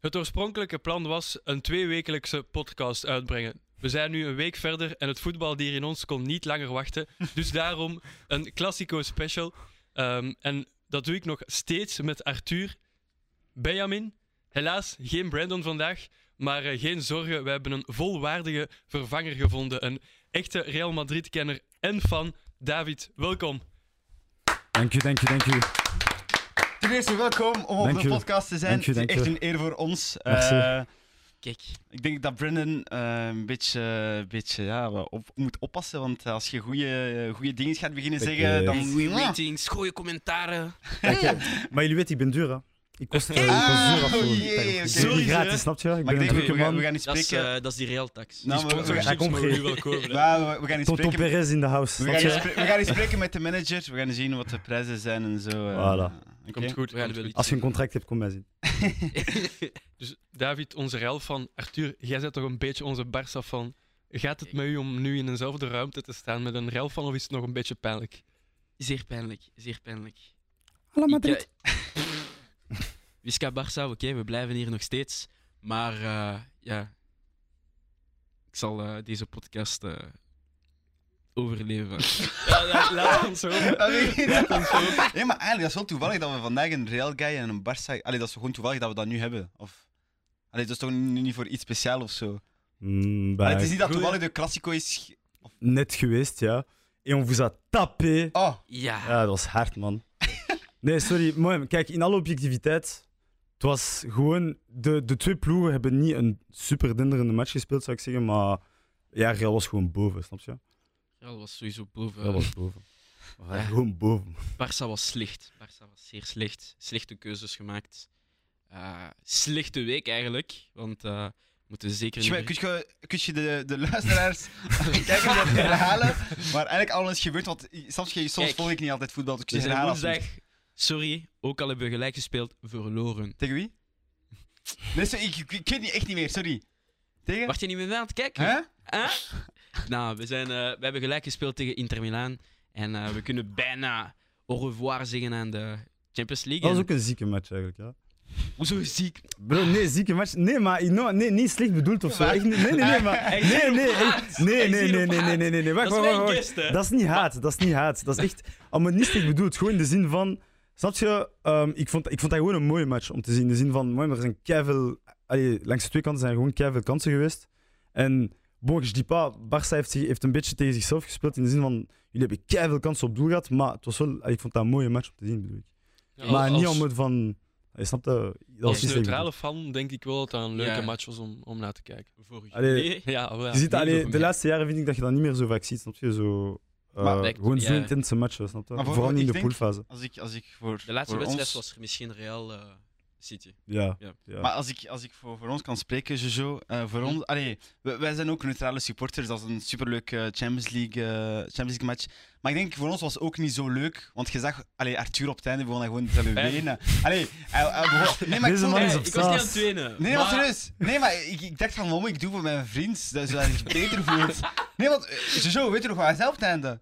Het oorspronkelijke plan was een tweewekelijkse podcast uitbrengen. We zijn nu een week verder en het voetbaldier in ons kon niet langer wachten. Dus daarom een Classico special. Ehm, en dat doe ik nog steeds met Arthur, Benjamin. Helaas geen Brandon vandaag, maar eh, geen zorgen. We hebben een volwaardige vervanger gevonden. Een echte Real Madrid-kenner en fan. David, welkom. Dank u, dank u, dank u. Ten eerste welkom om op Dank de podcast te zijn. Dank je, het is echt een eer voor ons. Merci. Eh, Kijk, ik denk dat Brendan eh, een beetje, beetje ja, op, moet oppassen, want als je goede, goede dingen gaat beginnen zeggen, eh, dan... goede ratings, goede commentaren. Eh, maar jullie weten, ik ben duur, hè. Ik kost, eh, ik Ah, oh Sorry, niet gratis, snap je? Ik Maar ben ik een we, drukke gaan, we man. gaan niet Dat is, spreken... eh, dat is die realtax. Nou, Die we- we- wel komen. we, we gaan niet spreken... Perez in de house, We gaan, we gaan niet spreken met de manager. We gaan zien wat de prijzen zijn en zo. eh. Voilà. Oké. Komt goed. We gaan komt Als je een contract hebt, kom mij zien. Dus David, onze Real van Arthur, jij bent toch een beetje onze Barça van. Gaat het met u om nu in eenzelfde ruimte te staan met een Real van of is het nog een beetje pijnlijk? Zeer pijnlijk, zeer pijnlijk. Hallo Ik, Madrid. Visca Barça, oké, we blijven hier nog steeds. Maar eh, ja, ik zal eh, deze podcast eh, overleven. Ja, laat ons hopen. Ah, nee, Laat ons hopen. Nee, maar eigenlijk, dat is wel toevallig dat we vandaag een Real guy en een Barça... Allee, dat is gewoon toevallig dat we dat nu hebben. Of... Allee, dat is toch nu niet voor iets speciaals of zo? Mm, bah, Allee, het is niet dat toevallig de Classico is... Net geweest, ja. En on vous a tapé. Oh, Ja, Ja, dat was hard, man. Nee, sorry. Mooi, kijk, in alle objectiviteit. Het was gewoon... De, de twee ploegen hebben niet een super denderende match gespeeld, zou ik zeggen. Maar ja, Real was gewoon boven, snap je? Real was sowieso boven. Real was boven. Ja, Ja. Gewoon boven. Barça was slecht. Barça was zeer slecht. Slechte keuzes gemaakt. Eh, slechte week eigenlijk, want eh, we moeten zeker kun niet... je, kun je, kun je de, de luisteraars kijken naar het herhalen? Maar eigenlijk alles gebeurd, want soms, soms Kijk, volg ik niet altijd voetbal, dus je zijn herhalen. woensdag, sorry, ook al hebben we gelijk gespeeld, verloren. Tegen wie? Nee, sorry, ik, ik, ik weet niet, echt niet meer, sorry. Tegen? Wacht je niet meer mee aan het kijken? Hè? Huh? nou, we, zijn, eh, we hebben gelijk gespeeld tegen Inter Milaan. En eh, we kunnen bijna au revoir zeggen aan de Champions League. Dat was En- ook een zieke match, eigenlijk, ja. Hoezo ziek? Bro, nee, zieke match. Nee, maar no, nee, niet slecht bedoeld of zo. Echt nee, nee, nee, maar. Nee, nee, nee, nee, nee, nee, nee, nee, nee, nee. Wacht, Dat is wacht, wacht? Dat is niet haat, dat is niet haat. Dat is echt. Allemaal niet slecht bedoeld. Gewoon in de zin van. Snap je? Ehm, ik, vond, ik vond dat gewoon een mooie match om te zien. In de zin van, mooi, maar er zijn keiveel. allee, Langs de twee kanten zijn er gewoon keiveel kansen geweest. En dis pas, Barça heeft, zich- heeft een beetje tegen zichzelf gespeeld. In de zin van, jullie hebben keiveel kansen op doel gehad. Maar het was wel, allee, ik vond dat een mooie match om te zien, bedoel ik. Ja, maar niet om het van. Je snapt dat? Als neutrale fan denk ik wel dat dat een leuke Ja. match was om, om naar te kijken. Ja, wel. Je ziet, allee, de laatste jaren vind ik dat je dat niet meer zo vaak ziet, snap je? Zo, Maar lijkt- gewoon zo ja. intense matchen, snap je? Vooral niet in de poolfase. Als ik, als ik voor, De laatste voor wedstrijd ons... was er misschien Real eh, City. Ja. Ja. ja. Maar als ik, als ik voor, voor ons kan spreken, Jojo, eh, voor ons, allee, wij, wij zijn ook neutrale supporters. Dat is een superleuk eh, Champions, League, eh, Champions League match. Maar ik denk voor ons was het ook niet zo leuk. Want je zag, allee, Arthur op het einde begon hij gewoon te wenen. Allee, hij, hij begon- nee, maar ik Deze voelde- man is Hey, op ik was niet aan het wenen. Nee, maar serieus. Nee, maar ik, ik dacht van, wat moet ik doen voor mijn vriend? Zodat hij zich beter voelt. Nee, want Jojo, weet je nog wat hij zelf op het einde?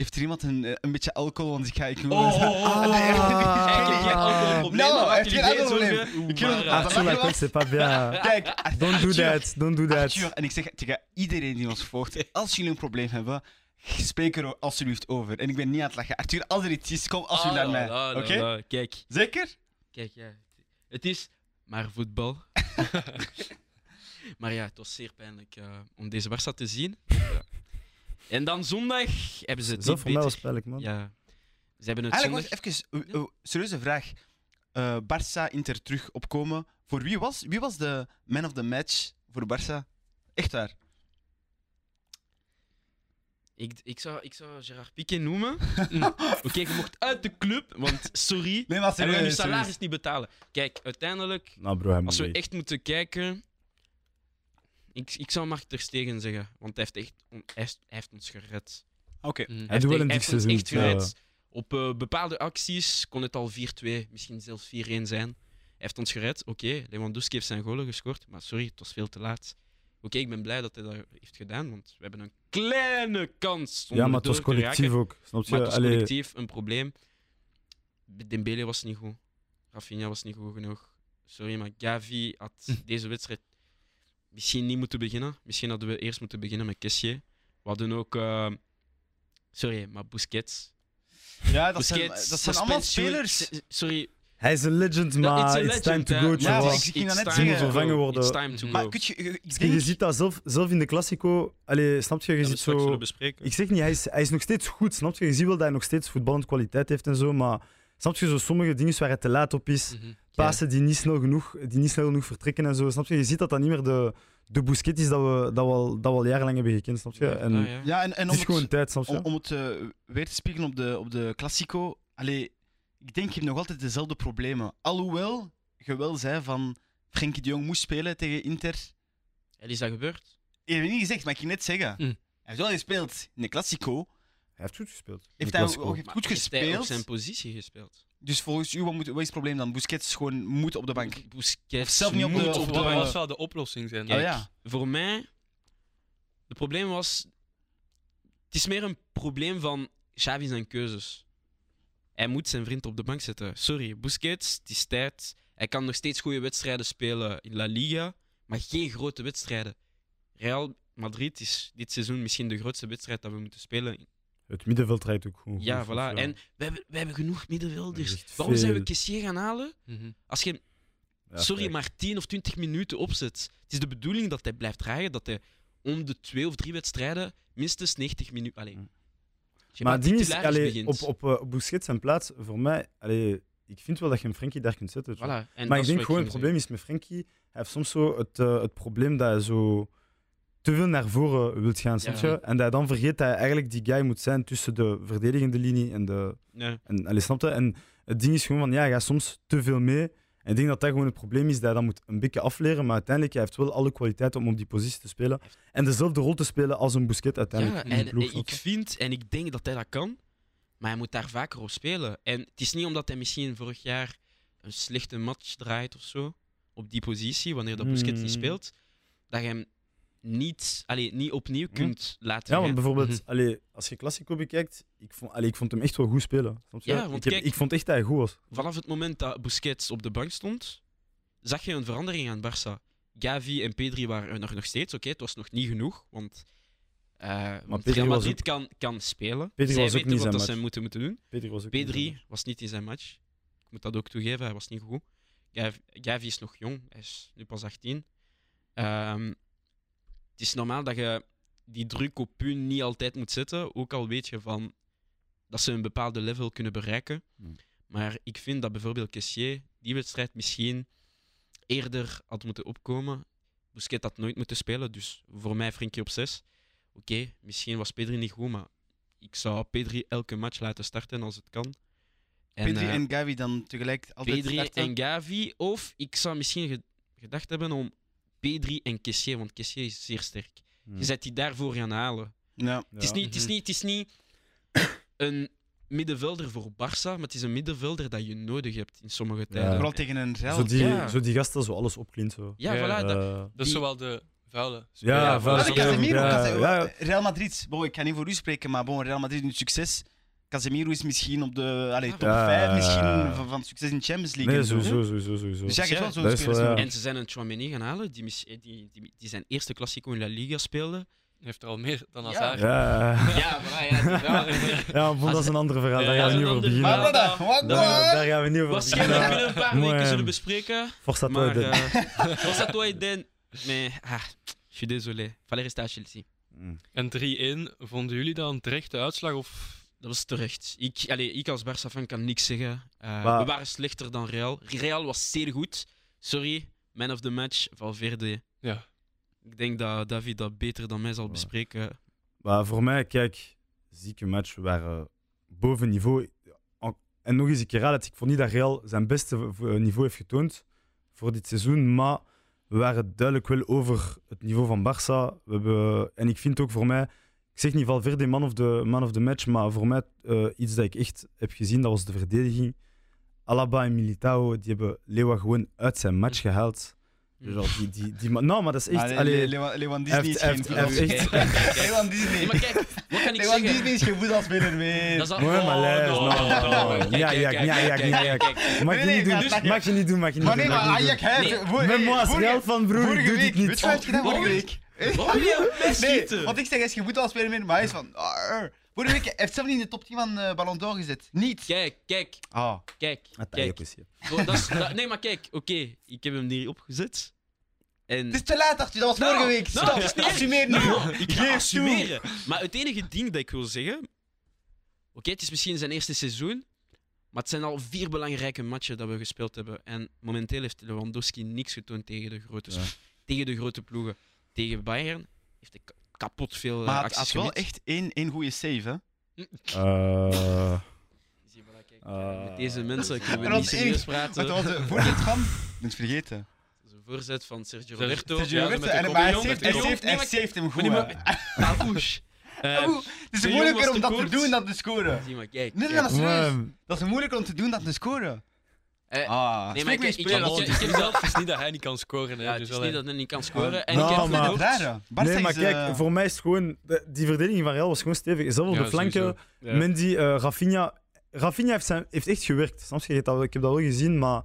Heeft er iemand een, eh, een beetje alcohol? Want ik ga... Ik wil Oh, oh, oh, nee, Ah. Eigenlijk geen alcoholprobleem. Maak heeft geen alcoholprobleem. Ik eh, Arthur dat Lacoste, c'est pas bien. Kijk, Don't do that, don't do that. Arthur, en ik zeg tegen iedereen die ons volgt, als jullie een probleem hebben, spreek er alsjeblieft over. En ik ben niet aan het lachen. Arthur, als er iets is, kom alsjeblieft ah, naar mij. Oké? Kijk, Zeker? kijk, ja. Het is maar voetbal. maar ja, het was zeer pijnlijk eh, om deze Barça te zien. En dan zondag hebben ze het Zo niet voor mij beter. pijnlijk, man. Ja, ze hebben het Eigenlijk zondag... was even, uh, uh, serieuze vraag. Eh Barça Inter terug opkomen. Voor wie was, wie was de man of the match voor Barça? Echt waar. Ik, ik, zou, ik zou Gerard Piqué noemen. Mm. Oké, je mocht uit de club, want sorry. Nee, maar En we gaan je salaris serieus. niet betalen. Kijk, uiteindelijk, Nou, bro, hij moet als we echt moeten kijken. Ik, ik zou Mark ter Stegen zeggen, want hij heeft, echt, on- hij, is- hij heeft ons gered. Oké. Mhm. Hij heeft doet wel echt- een hij heeft ons seizoen. echt ja. gered. Op eh, bepaalde acties kon het al 4-2, misschien zelfs 4-1 zijn. Hij heeft ons gered. Oké, Lewandowski heeft zijn golen gescoord, maar sorry, het was veel te laat. Oké, ik ben blij dat hij dat heeft gedaan, want we hebben een kleine kans om Ja, maar het was collectief ook. Snap je? Maar het was Allee, collectief een probleem. Dembele was niet goed. Rafinha was niet goed genoeg. sorry, maar Gavi had deze wedstrijd misschien niet moeten beginnen. Misschien hadden we eerst moeten beginnen met Kessier. We hadden ook, eh, sorry, maar Busquets. Ja, dat zijn, dat zijn allemaal spelers. Sorry, Hij is een legend, maar it's time to go. Ja, it's- ik ging dat net zeggen. vervangen go. worden. It's time to Mhm. Maar go. kun je, ik En denk, je ziet dat zelf, zelf in de Classico. Allee, snap je? Je ziet zo. Ik zeg niet, hij is, hij is nog steeds goed, snap je? Je ziet wel dat hij nog steeds voetballend kwaliteit heeft en zo, maar snap je zo sommige dingen waar hij te laat op is, Mhm. passen die niet snel genoeg, die niet snel genoeg vertrekken en zo, snap je? Je ziet dat dat niet meer de, de Busquets is dat we, dat, we al, dat we al jarenlang hebben gekend, snap je? En Ah, ja. ja, en, en het om is gewoon het, tijd, snap je? om, om het eh, weer te spiegelen op de, op de Classico. Allee, ik denk je hebt nog altijd dezelfde problemen. Alhoewel je wel zei van Frenkie de Jong moest spelen tegen Inter. En is dat gebeurd? Ik heb het niet gezegd, maar ik ging net zeggen. Hm. Hij heeft wel gespeeld in de Classico. Hij heeft goed gespeeld. Heeft hij ook heeft goed Maar heeft hij op gespeeld. zijn positie gespeeld? Dus volgens u, wat, moet, wat is het probleem dan? Busquets gewoon moet op de bank. Busquets Of zelf niet op de- moet op de- bank. wat zou de oplossing zijn? Oh ja. voor mij, het probleem was, het is meer een probleem van Xavi zijn keuzes. Hij moet zijn vriend op de bank zetten. Sorry, Busquets, het is tijd. Hij kan nog steeds goede wedstrijden spelen in La Liga, maar geen grote wedstrijden. Real Madrid is dit seizoen misschien de grootste wedstrijd dat we moeten spelen. Het middenveld rijdt ook goed. Ja, goed, voilà. ja. En we hebben, we hebben genoeg Er middenvelders. Waarom zijn we. Kessier gaan halen? Mhm. Als je Ja, sorry, kijk. maar 10 of 20 minuten opzet. Het is de bedoeling dat hij blijft draaien, dat hij om de twee of drie wedstrijden minstens 90 minuten. Allee, Mm. je Maar maar het ding is, allee, op, op, eh, op Busquets zijn plaats, voor mij, allee, ik vind wel dat je een Frenkie daar kunt zetten. Voilà, maar ik denk gewoon, het probleem is met Frenkie, hij heeft soms zo het, eh, het probleem dat hij zo te veel naar voren wilt gaan, snap Ja. je? En dat hij dan vergeet dat hij eigenlijk die guy moet zijn tussen de verdedigende linie en de... zeggen. En, allee, snap je? En het ding is gewoon van, ja, hij gaat soms te veel mee. En ik denk dat dat gewoon het probleem is, dat hij dat moet een beetje afleren. Maar uiteindelijk, hij heeft wel alle kwaliteiten om op die positie te spelen. En dezelfde rol te spelen als een Busquets Ja, uiteindelijk in de en, ploeg. snap ik vind en ik denk dat hij dat kan, maar hij moet daar vaker op spelen. En het is niet omdat hij misschien vorig jaar een slechte match draait of zo, op die positie, wanneer dat Busquets niet Hmm. speelt, dat je hem niet, allee, niet opnieuw Hm. kunt laten Ja, want gaan. bijvoorbeeld, Mhm. allee, als je Classico bekijkt, ik vond, allee, ik vond hem echt wel goed spelen. Ja, want ik, heb- kijk- ik vond echt dat hij goed was. Vanaf het moment dat Busquets op de bank stond, zag je een verandering aan Barça. Gavi en Pedri waren er nog, nog steeds. Oké, het was nog niet genoeg, want, eh want Pedri Real Madrid kan, kan spelen. Pedri Zij was ook niet wat zijn ze moeten, moeten doen. Pedri was ook niet Pedri zo. was niet in zijn match. Ik moet dat ook toegeven, hij was niet goed. Gavi, Gavi is nog jong, hij is nu pas 18. Ehm, het is normaal dat je die druk op hun niet altijd moet zetten, ook al weet je van dat ze een bepaalde level kunnen bereiken. Hmm. Maar ik vind dat bijvoorbeeld Kessier die wedstrijd misschien eerder had moeten opkomen. Busquets had nooit moeten spelen, dus voor mij Frenkie op 6. Oké, misschien was Pedri niet goed, maar ik zou Pedri elke match laten starten als het kan. En, Pedri eh, en Gavi dan tegelijk altijd Pedri starten. en Gavi. Of ik zou misschien ge- gedacht hebben om Pedri en Kessier, want Kessier is zeer sterk. Hmm. Je zet die daarvoor gaan halen. Ja. Het, is Ja. niet, het, is Mhm. niet, het is niet een middenvelder voor Barça, maar het is een middenvelder dat je nodig hebt in sommige tijden. Vooral tegen een Real. Zo die, Ja. zo die gasten zo alles opklint. Zo. Ja, Ja, voilà. dat- Eh, Dat is zowel de vuile. Ja, speler. vuile Ah. Ja, ja. Real Madrid. Bon, ik kan niet voor u spreken, maar bon, Real Madrid nu succes. Casemiro is misschien op de allee, top Ja. 5 misschien van, van succes in de Champions League. nee, sowieso, sowieso, sowieso. Dus ja, je wel zo'n spelers wel, ja. En ze zijn een Chouameni gaan halen, die, mis- die, die, die zijn eerste Classico in La Liga speelde. Hij heeft er al meer dan. Hazard. Ja, Ja, ja, ja. ja maar dat is een ander verhaal. Daar gaan we dat niet over beginnen. Maar ander wat dan? Wat Daar, dan? daar gaan we niet over Waarschijnlijk beginnen. kunnen we een paar Mooi, weken zullen bespreken. Forza Maar toi, Den. Forza toi Den. Mais ah, je suis désolé. Fallait rester à Chelsea. Mm. En 3-1, vonden jullie dat een terechte uitslag? Of... Dat was terecht. Ik, allee, ik als Barça-fan kan niks zeggen. Eh, Maar- We waren slechter dan Real. Real was zeer goed. Sorry, man of the match, Valverde. Ja. Ik denk dat David dat beter dan mij zal bespreken. Maar voor mij, kijk, zieke match waren boven niveau. En- nog eens, ik herhaal het, ik vond niet dat Real zijn beste niveau heeft getoond voor dit seizoen, maar we waren duidelijk wel over het niveau van Barça. We hebben, en ik vind ook voor mij, zeg niet Valverde man of the, man of the match, maar voor mij eh, iets dat ik echt heb gezien, dat was de verdediging. Alaba en Militao, die hebben Lewa gewoon uit zijn match gehaald. Genre, die, die, die, man- nou, maar dat is echt... Le- allee, Le- Lewan Disney is heeft- geen. Lewan Disney. maar kijk, wat kan ik Lewan zeggen? Disney is geen voetbalspeler meer. Dat is al- Mooi, maar les, Oh, nou, Ja, ja, ja, ja, ja, kijk. Mag je Nee, niet nee, doen, maar- mag je niet doen, mag je niet Maar nee, maar Ajax, hij Met moi, vorige- real van broer, doe dit niet. weet je wat je gedaan vorige week? Waarom je schieten? want ik zeg, hij is geen voetbalspeler meer, maar hij is van... Vorige week heeft zelf niet in de top 10 van eh, Ballon d'Or gezet. Niet. Kijk, kijk, Ah. kijk, kijk. ook dat is- dat- nee, maar kijk, oké, ik heb hem hier opgezet. En... Het is te laat, Arthur, dat was Nou, vorige week. nou, Stop, is niet assumeer nu. Nou, ik ga Geef assumeren. Maar het enige ding dat ik wil zeggen... Oké, het is misschien zijn eerste seizoen, maar het zijn al vier belangrijke matchen dat we gespeeld hebben. En momenteel heeft Lewandowski niks getoond tegen de grote, Ja. tegen de grote ploegen. Tegen Bayern heeft hij ka- kapot veel eh, Maar hij acties had wel gemist. echt één, één goede save, hè. Eh, Zie kijk, Ah. Met deze mensen kunnen we Dat niet was serieus echt- praten. Want dat was de voorzet van... Ik ben het vergeten. Dat is een voorzet van Sergio Roberto. Sergio Roberto, de kop. maar hij saved- de maar- hem goed. Maar. Eh, Oeh, Het is de moeilijker was om te dat te doen dan te scoren. Zie maar, kijk. Nee, maar serieus. maar- Dat is moeilijker om te doen dan te scoren. Eh, Ah, nee, maar ik- ik- zelf is niet dat hij niet kan scoren. Hè, Ja, het dus is niet dat hij niet kan scoren. En Nou, ik heb maar- geloofd- Rare. Barca Nee, maar kijk, eh, voor mij is het gewoon... de- die verdediging van Real was gewoon stevig. Zelf op Ja, de flanken. Ja. Mendy, eh, Rafinha... Rafinha heeft, zijn, heeft echt gewerkt. Snap je? Dat- Ik heb dat wel gezien, maar...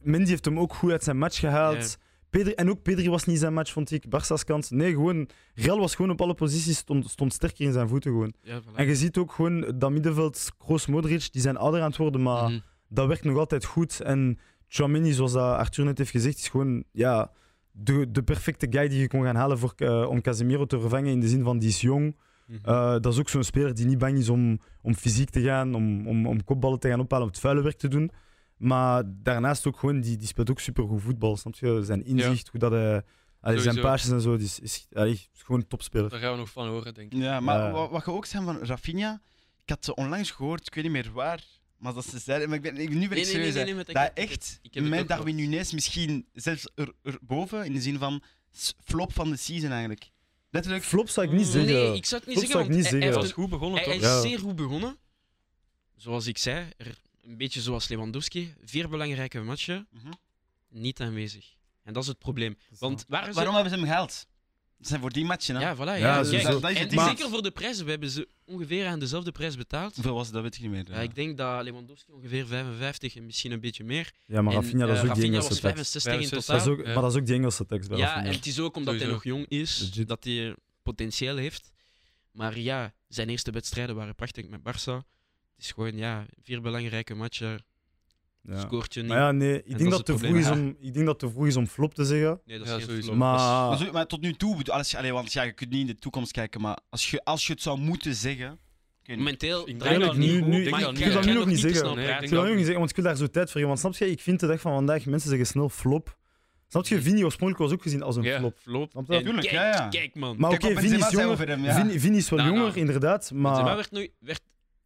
Mendy heeft hem ook goed uit zijn match gehaald. Pedri, en ook Pedri was niet zijn match, vond ik. Barca's kant. Nee, gewoon... Real was gewoon op alle posities, stond, stond sterker in zijn voeten gewoon. Voilà. En je ziet ook gewoon dat middenveld, Kroos, Modric, die zijn ouder aan het worden, maar Mhm. Dat werkt nog altijd goed. En Chouameni, zoals dat Arthur net heeft gezegd, is gewoon ja, de, de perfecte guy die je kon gaan halen voor, eh, om Casemiro te vervangen. In de zin van, die is jong. Mhm. Eh, dat is ook zo'n speler die niet bang is om, om fysiek te gaan, om, om, om kopballen te gaan ophalen, om het vuile werk te doen. Maar daarnaast ook gewoon, die, die speelt ook supergoed voetbal. Snap je? Zijn inzicht, hoe dat hij... allee, zijn paasjes en zo, die is, is, allee, is gewoon een topspeler. Daar gaan we nog van horen, denk ik. Ja, maar Ja. wa- wat je ook zei van Rafinha, ik had ze onlangs gehoord, ik weet niet meer waar, maar dat ze zeiden, maar ik ben, ik- nu ben ik nee, serieus, dat ik echt ik met Darwin. Nunes misschien zelfs er, erboven, in de zin van flop van de season eigenlijk. Letterlijk, Flop zou ik niet zeggen. Nee, ik zou het niet Flop zeggen, zou ik want niet hij- hij zeggen. Hij heeft was goed begonnen, Hij, hij toch? is Ja. zeer goed begonnen. Zoals ik zei, er, een beetje zoals Lewandowski. Vier belangrijke matchen, Mhm. niet aanwezig. En dat is het probleem. Want ze... waarom hebben ze hem gehaald? Dat zijn voor die matchen, hè? Ja, voilà. Ja, Ja, kijk, sowieso. Dat is het en ding. zeker voor de prijzen. We hebben ze ongeveer aan dezelfde prijs betaald. Hoeveel was het, dat weet ik niet meer. Ja, ik denk dat Lewandowski ongeveer 55 en misschien een beetje meer. Ja, maar en, Rafinha, dat is eh, ook die Rafinha Engelse was tekst. 65 in 65. Dat totaal. is ook, Ja. Maar dat is ook die Engelse tekst bij Ja, Rafinha. en het is ook omdat hij nog jong is, Legit. dat hij potentieel heeft. Maar ja, zijn eerste wedstrijden waren prachtig met Barça. Het is gewoon, ja, vier belangrijke matchen, Ja. scoort je niet. Maar ja, nee, ik dat denk dat, het het te vroeg is om, ik denk dat het te vroeg is om flop te zeggen. nee, dat Ja, is geen sowieso. flop. Maar Maar, zo- maar tot nu toe, als je, allee, want ja, je kunt niet in de toekomst kijken, maar als je, als je het zou moeten zeggen. Momenteel Ik denk het dat niet nu- nu- maar ik wil dat nu nog niet zeggen. Nee, ik wil dat dat- ook niet zeggen, want ik wil daar zo tijd voor geven. Want snap je, ik vind de dag van vandaag, mensen zeggen snel flop. Snap je, Vini oorspronkelijk was ook gezien als een Ja. flop. Flop. Snap je? En Tuurlijk, kijk, ja, ja. kijk man. Maar oké, wat Vini Benzema is jonger, hem, ja. Vini, Vini is wel Nou, nou. jonger, inderdaad, Benzema maar... werd, nooit, werd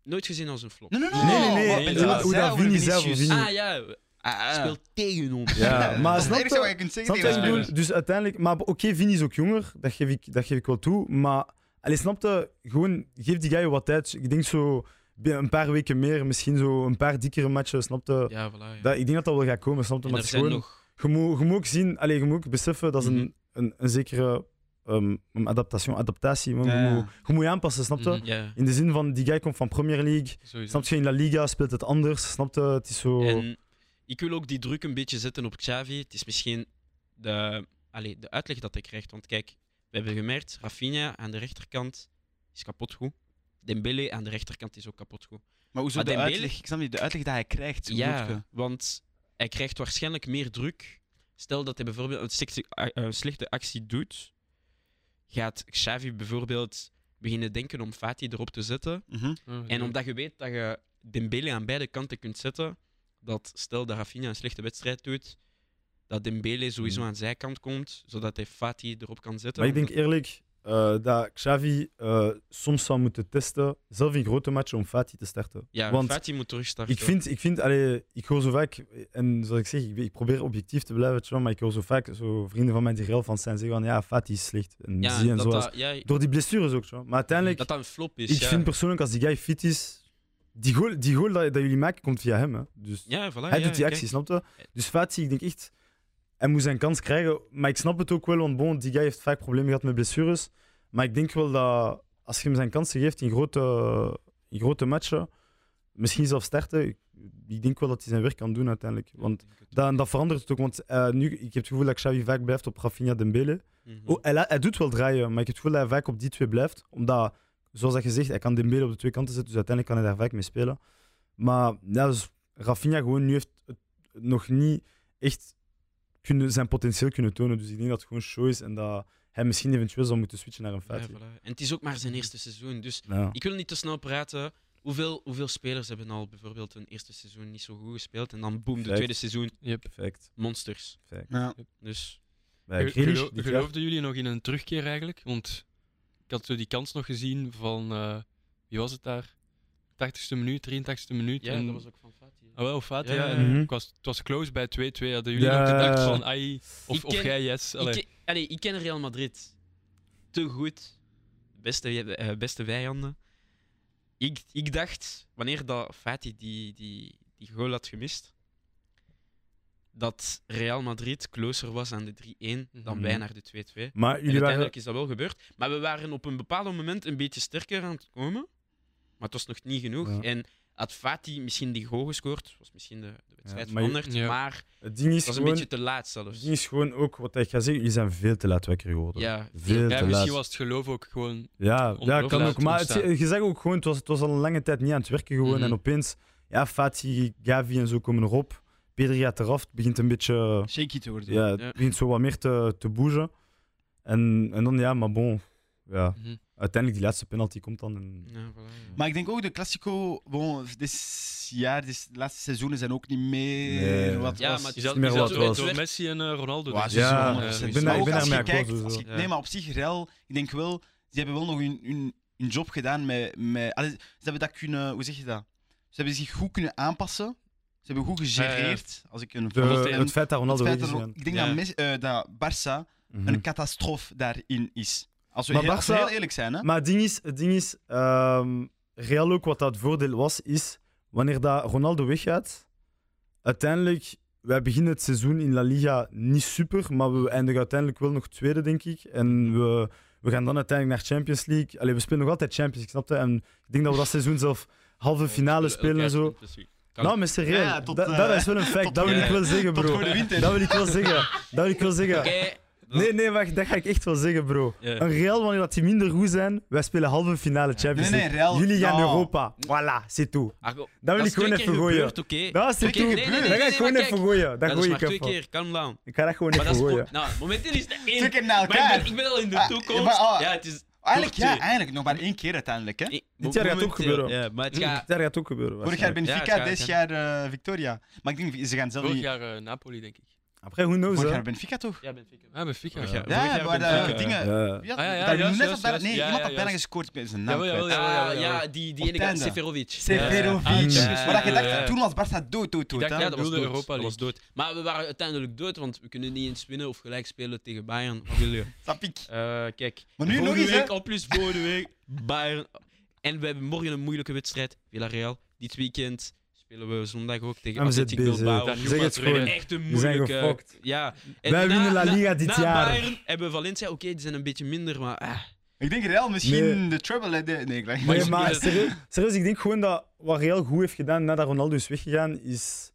nooit gezien als een flop. Nee, nee, nee. Nee, hoe dat Vinicius. Vini. Ah ja, Ah, ah. speelt tegen ons. Ja, maar snap het enige wat je? je kunt zeggen je tegen bedoel? Dus uiteindelijk... Maar oké, Vini is ook jonger, dat geef ik, dat geef ik wel toe. Maar, allee, snap je? Gewoon, geef die guy wat tijd. Ik denk zo binnen een paar weken meer, misschien zo een paar dikkere matchen, snap je? Ja, voilà. ja. Dat, ik denk dat dat wel gaat komen, snap je? En Maar er het is gewoon... nog... Je moet, je moet ook zien, allee, je moet ook beseffen dat is Mhm. een, een, een zekere ehm, een adaptatie, adaptatie. man. Ja, Je, ja. moet, je moet je aanpassen, snap je? Mhm. In de zin van, die guy komt van Premier League. Sowieso. Snap je, in La Liga speelt het anders, snap je? Het is zo... En ik wil ook die druk een beetje zetten op Xavi. Het is misschien de, allee, de uitleg dat hij krijgt. Want kijk, we hebben gemerkt, Rafinha aan de rechterkant is kapot goed. Dembele aan de rechterkant is ook kapot goed. Maar hoezo Maar de Dembele- uitleg? Ik snap niet, de uitleg dat hij krijgt. Ja, je? want hij krijgt waarschijnlijk meer druk. Stel dat hij bijvoorbeeld een een slechte actie doet, gaat Xavi bijvoorbeeld beginnen denken om Fati erop te zetten. Mhm. En omdat je weet dat je Dembele aan beide kanten kunt zetten, dat stel dat Rafinha een slechte wedstrijd doet, dat Dembele sowieso Mm. aan zijn kant komt, zodat hij Fati erop kan zetten. Maar ik denk eerlijk eh, dat Xavi eh, soms zou moeten testen, zelf in grote matchen, om Fati te starten. ja, Want Fati moet terugstarten. ik vind, ik vind allee, ik hoor zo vaak, en zoals ik zeg, ik, ik probeer objectief te blijven, maar ik hoor zo vaak zo vrienden van mij die Real van zijn zeggen van ja, Fati is slecht. En ja, zie en zo. ja, Door die blessures ook. Maar uiteindelijk, dat dat een flop is. ik ja. vind persoonlijk als die guy fit is, die goal, die goal dat, dat jullie maken komt via hem. Hè. Dus Ja, voilà, hij doet die actie, snap je? Dus Fati, ik denk echt, hij moet zijn kans krijgen. Maar ik snap het ook wel, want bon, die guy heeft vaak problemen gehad met blessures. Maar ik denk wel dat als je hem zijn kansen geeft in grote, in grote matchen, misschien zelfs starten, ik, ik denk wel dat hij zijn werk kan doen uiteindelijk. Want dat, dat verandert het ook. Want eh, nu, ik heb het gevoel dat Xavi vaak blijft op Rafinha Dembele. Mhm. Oh, hij, doet wel draaien, maar ik heb het gevoel dat hij vaak op die twee blijft. Omdat, zoals dat gezegd, hij kan Dembele op de twee kanten zetten, dus uiteindelijk kan hij daar vaak mee spelen. Maar ja, dus Rafinha gewoon nu heeft het nog niet echt kunnen, zijn potentieel kunnen tonen. Dus ik denk dat het gewoon show is en dat hij misschien eventueel zou moeten switchen naar een Ja, feit. voilà. En het is ook maar zijn eerste seizoen. Dus Ja. ik wil niet te snel praten. Hoeveel, hoeveel spelers hebben al bijvoorbeeld hun eerste seizoen niet zo goed gespeeld? En dan boom, de tweede seizoen Yep. Perfect. monsters. perfect. Ja. Dus Bij gelo- geloofden jullie nog in een terugkeer eigenlijk? Want ik had zo die kans nog gezien van, eh, wie was het daar? 80ste minuut, 83ste minuut. ja, en, dat was ook van. Ah, wel, Fati, Ja, ja. ja, en ik was, het was close bij 2-2. Hadden jullie Ja. nog gedacht van, ai, of, Ik of jij, yes? Ik, Allee. ken- allee, ik ken Real Madrid te goed. Beste, eh, beste vijanden. Ik, ik dacht, wanneer dat Fatih die, die, die goal had gemist, dat Real Madrid closer was aan de 3-1 dan Mhm. wij naar de 2-2. Maar En jullie waren... uiteindelijk is dat wel gebeurd. Maar we waren op een bepaald moment een beetje sterker aan het komen. Maar het was nog niet genoeg. Ja. En had Fatih misschien die goal gescoord, was misschien de, de wedstrijd Ja, maar veranderd. Ja. Maar Het ding is het was een beetje te laat zelfs. ding is gewoon ook, wat ik ga zeggen, jullie zijn veel te laat wakker geworden. Ja, Veel ja, te misschien laat. was het geloof ook gewoon... Ja, ja kan ook. Maar het, je zegt ook gewoon, het was, het was al een lange tijd niet aan het werken gewoon. Mhm. En opeens, ja, Fati, Gavi en zo komen erop. Pedri gaat eraf, het begint een beetje, Shaky te worden. ja, het Ja. begint zo wat meer te, te bougen. En, en dan, ja, maar bon, ja, Mhm. Uiteindelijk die laatste penalty komt dan. En, Ja, voilà, ja. Maar ik denk ook de Classico, bon, dit jaar, dit laatste seizoenen zijn ook niet meer Nee. wat Ja, was. maar het Is meer wat was. door Messi en eh, Ronaldo? Ze Ja, wel ik 100%. ben daar- ik ook ben als je daarmee akkoord, kijkt, als je- sowieso. nee, maar op zich, Real, ik denk wel, die hebben wel nog hun, hun, hun job gedaan met... met allee, ze hebben dat kunnen, hoe zeg je dat? Ze hebben zich goed kunnen aanpassen. Ze hebben goed gegereerd. Als ik een de, het feit dat Ronaldo het feit dat-. Ik denk Ja. dat, Messi- eh, dat Barça Mhm. een catastrofe daarin is. Als we, Maar heel, als we Barça- heel eerlijk zijn, hè? Maar het ding is, het ding is ehm, Real ook wat dat voordeel was, is wanneer dat Ronaldo weggaat, uiteindelijk, wij beginnen het seizoen in La Liga niet super, maar we eindigen uiteindelijk wel nog tweede, denk ik. En we, we gaan dan uiteindelijk naar Champions League. Allee, we spelen nog altijd Champions League, snap je? En ik denk dat we dat seizoen zelf halve finale spelen en zo. Nou, maar serieus, Ja, ja, tot, dat, eh, dat is wel een fact. tot Dat wil ik wel zeggen, tot bro. voor de winter. Dat wil ik wel zeggen. Dat wil ik wel zeggen. Nee, nee, wacht, dat ga ik echt wel zeggen, bro. Een Real, wanneer dat die minder goed zijn, wij spelen halve finale Champions Nee, League. nee, Real- Jullie gaan. Europa. Voilà, c'est tout. Ah, Dat wil is ik gewoon even gooien. gebeurd. Dat is keer toe. Nee, nee, nee, Dat nee, ga ik nee, gewoon maar even kijk. gooien. Dat Dat is gooi maar ik twee even. keer, calm down. Ik ga dat gewoon Maar dat even is gooien. nou, momenteel is het één. Twee keer na Maar ik elkaar. ben, ik ben al in de Ah, toekomst. maar, ah, ja, het is... Eigenlijk, ja, eigenlijk nog maar één keer uiteindelijk. Hè? Nee, Dit jaar gaat het ook momenteel, gebeuren. Ja, maar het gaat... Dat gaat ook gebeuren. Vorig jaar. Benfica, dit jaar eh, Victoria. Maar ik denk, ze gaan zelf Vorig jaar eh, Napoli, denk ik. Après, who knows, Vorig hè? jaar Benfica toch? Ja, Benfica. Ah, Benfica. Ja, jaar. Ja, jaar maar de dingen... Ja. Ah, ja, ja, daar net op. Nee, Ja, iemand ja, had bijna gescoord. Ben zijn naam jawel. Ah, ja, die, ene einde. Seferovic. Seferovic. Ja, ja. Ja, Maar dat je ja, dacht, ja. toen was Barça dood, dood, dood. ja, dat was. Europa dat was dood. Maar we waren uiteindelijk dood, want we kunnen niet eens winnen of gelijk spelen tegen Bayern. Wat wil je? Eh, kijk, Maar nu nog eens, al plus volgende week, Bayern. En we hebben morgen een moeilijke wedstrijd, Villarreal. Dit weekend spelen we zondag ook tegen En we Athletic zitten bezig. Bilbao. Dan Zeg het gewoon. Echt een We zijn moeilijke... gefokt. Ja. En Wij na- winnen La Liga dit na jaar. Bayern hebben we Valencia, oké, die zijn een beetje minder, maar... ah. Ik denk Real misschien Nee. de trouble... hè, de- Nee, ik Nee, maar serieus, serieus, ik denk gewoon dat wat Real goed heeft gedaan nadat Ronaldo is weggegaan, is...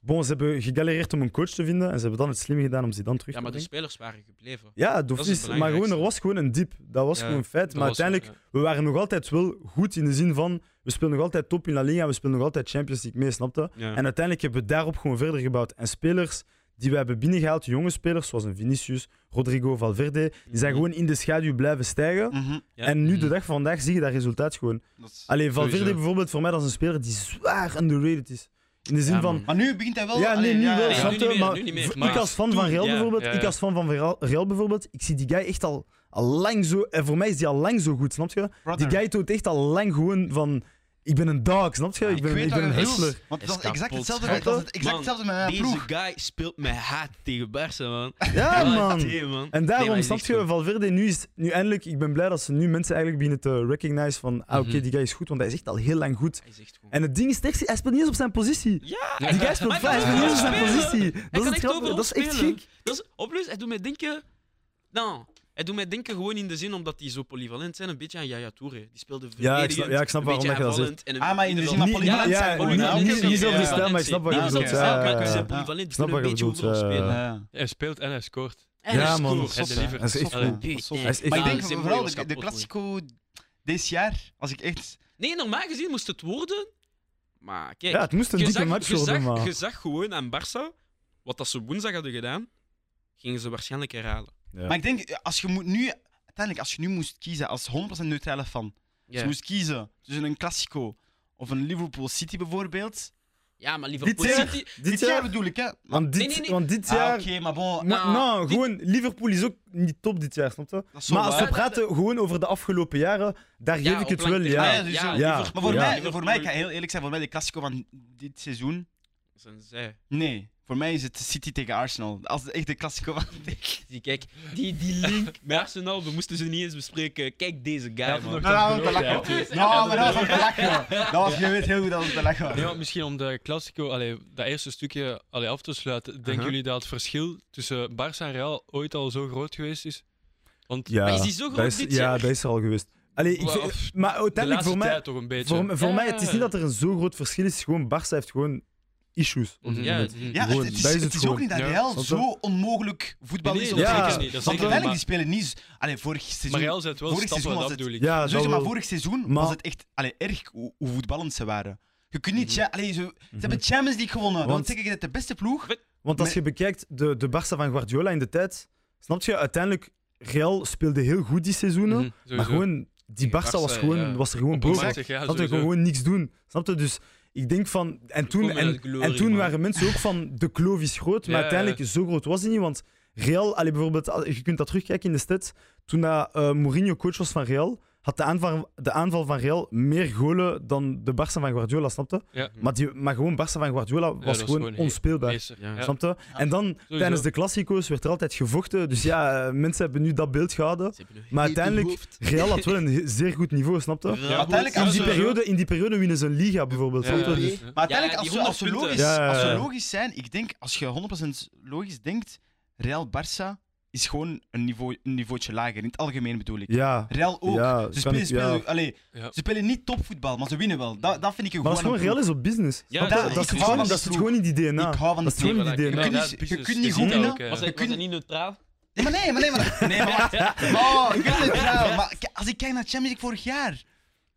Bon, ze hebben gegalereerd om een coach te vinden en ze hebben dan het slim gedaan om ze dan terug Ja, te maar de spelers waren gebleven. Ja, Dat is maar gewoon, er was gewoon een dip. Dat was Ja, gewoon een feit. Dat Maar was- uiteindelijk, ja. we waren nog altijd wel goed in de zin van, we spelen nog altijd top in La Liga, we spelen nog altijd Champions League mee, snapte? Ja. En uiteindelijk hebben we daarop gewoon verder gebouwd. En spelers die we hebben binnengehaald, jonge spelers zoals een Vinicius, Rodrigo Valverde, die zijn Mhm. gewoon in de schaduw blijven stijgen. Mhm. Ja. En nu, de Mhm. dag van vandaag, zie je dat resultaat gewoon. Dat is- Allee, Valverde Sowieso. bijvoorbeeld, voor mij, dat is een speler die zwaar underrated is. In de zin Ja, van. Maar nu begint hij wel... ja, nee, nu ja, wel, nu meer, Maar nu niet meer. Maar ik als fan van Real ja, bijvoorbeeld, ja, ik als fan van Real, Real bijvoorbeeld, ik zie die guy echt al, al lang zo, en voor mij is die al lang zo goed, snap je? Die guy toont echt al lang gewoon van, ik ben een dog, snap je? Ja, ik ben, weet ik ben een hustler. Want dat is exact kapot. hetzelfde, je? is exact Man, hetzelfde met mijn Deze ploeg. guy speelt met haat tegen Barça, man. Ja, man. En daarom, snap je. Valverde, nu is nu eindelijk, ik ben blij dat ze nu mensen eigenlijk beginnen te recognize van, ah, oké, Mhm. die guy is goed, want hij is echt al heel lang goed. Hij is echt gewoon... En het ding is, echt, hij speelt niet eens op zijn positie. Ja, Die guy speelt hij speelt niet eens op zijn positie. Dat is het echt dat is echt gek. Dat is, op plus, hij doet mij denken... Nou, hij doet mij denken gewoon in de zin omdat die zo polyvalent zijn, een beetje aan Yaya Toure. Die speelde Ja, ik snap- ja, ik snap een waarom beetje dat je dat aanvallend en een Ah, maar in de zin van polyvalent zijn, niet- die stijl, maar ik snap wat je bedoelt, ja, zijn polyvalent, die een beetje overal spelen. Ja. Hij speelt en hij scoort. En hij Ja, man. Hij is echt goed. Maar ik denk vooral de, Classico dit jaar, als ik echt... Nee, normaal gezien moest het worden. Maar kijk, Ja, het moest een je, dikke zag, match worden, je zag gewoon aan Barça, wat dat ze woensdag hadden gedaan, gingen ze waarschijnlijk herhalen. Ja. Maar ik denk, als je moet nu... Uiteindelijk, als je nu moest kiezen als 100% neutrale fan, als je moest kiezen tussen een Classico of een Liverpool City bijvoorbeeld... Ja, maar Liverpool Dit jaar- City... Dit, jaar bedoel ik, hè? Want dit, Nee, nee, nee. Want dit ah, jaar... oké, maar bon... Nou, nou, dit- gewoon, Liverpool is ook niet top dit jaar, snap je? Maar als we praten gewoon over de afgelopen jaren, daar geef ik het wel, ja. Ja, dus. Ja. Maar voor, Ja. mij, voor mij, ik ga heel eerlijk zijn, voor mij de Classico van dit seizoen... Zijn zij. Nee, voor mij is het City tegen Arsenal. Als echt de Classico van... Die, kijk, die, die link met Arsenal, we moesten ze niet eens bespreken. Kijk deze guy, man. Nou, dat was te lachen. Nou, maar dat was om te lachen. Dat was, je weet heel goed dat het te lachen was. Nee, maar misschien om de Classico, allee, dat eerste stukje allee, af te sluiten. Denken Uh-huh. jullie dat het verschil tussen Barça en Real ooit al zo groot geweest is? Want Ja, Maar is die zo groot is, dit Ja, jaar? dat is er al geweest. Allee, ik maar de uiteindelijk voor mij, toch een beetje. voor, voor Ja. mij, het is niet dat er een zo groot verschil is. Gewoon, Barça heeft gewoon issues. Mhm. Ja. Mhm. Het, is, dat is het het is ook niet dat. Real zo onmogelijk voetbal Nee, is. dat Ja. zeker niet. Dat Want zeker niet. uiteindelijk, die spelen niet... Allee, vorig seizoen... maar Real zet wel vorig stappen, seizoen dat was het- bedoel ik. Ja, Sowieso, dat maar vorig seizoen Maar- was het echt allee, erg hoe, hoe voetballend ze waren. Je kunt niet... Mhm. Allee, zo, ze hebben Champions League gewonnen. Want- Want zeg ik dat de beste ploeg... Want als Met- je bekijkt de, de Barça van Guardiola in de tijd, snap je, uiteindelijk, Real speelde heel goed die seizoenen, Mhm, maar gewoon, die Barça was, gewoon, ja. was er gewoon boven. Snap je, sowieso. gewoon niks doen. Snap je? Dus ik denk van... En toen, en, glorie, en toen man. waren mensen ook van, de kloof is groot, maar Ja, uiteindelijk, zo groot was die niet, want Real, allee, bijvoorbeeld, je kunt dat terugkijken in de stats, toen dat, eh, Mourinho coach was van Real, had de aanval, de aanval van Real meer golen dan de Barça van Guardiola, snapte? Ja. Maar, die, maar gewoon Barça van Guardiola was gewoon gewoon onspeelbaar. Snapte? En dan, tijdens de klassico's, werd er altijd gevochten. Dus ja, eh, mensen hebben nu dat beeld gehouden. Maar uiteindelijk. Real had wel een zeer goed niveau, snapte? Ja, uiteindelijk In die, periode, in die periode winnen ze een Liga bijvoorbeeld. Dus-. Maar uiteindelijk, als, die we, als, we 100 logisch, als we ja. logisch zijn, ik denk, als je 100% logisch denkt, Real Barça is gewoon een, niveau, een niveautje lager. In het algemeen bedoel ik. Ja, Real ook. ja, ze, spelen, ik- spelen, ja. allee, Ja. ze spelen niet topvoetbal, maar ze winnen wel. Dat, dat vind ik een Maar dat is gewoon gewoon Real is op business. Ja, dat- hou gewoon, van dat die zit gewoon in die DNA. Ik hou van dat gewoon in die. DNA. Je kunt Ja, niet- je business kunt niet is goed winnen. Was hij, Je kunt- niet neutraal? Nee, maar nee, maar nee, maar, nee, maar, maar ik ben neutraal. Maar als ik kijk naar Champions League vorig jaar.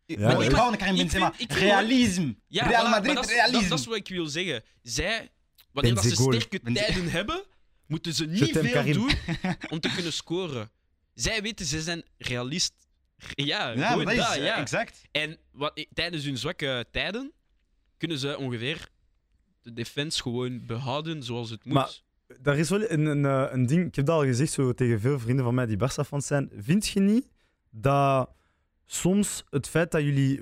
Ja, maar ik hou van Karim ik Benzema. Realisme. Ja, Real Madrid, maar dat, is- realisme. Dat, is wat ik wil zeggen. Zij, wanneer dat ze sterke tijden hebben, moeten ze niet veel Karim. doen om te kunnen scoren. Zij weten, ze zijn realist. Ja, ja, dat is dat, ja. exact. En wat, tijdens hun zwakke tijden kunnen ze ongeveer de defense gewoon behouden zoals het moet. Maar- Daar is wel een, een, eh, een ding, ik heb dat al gezegd zo tegen veel vrienden van mij die Barça-fans zijn. Vind je niet dat soms het feit dat jullie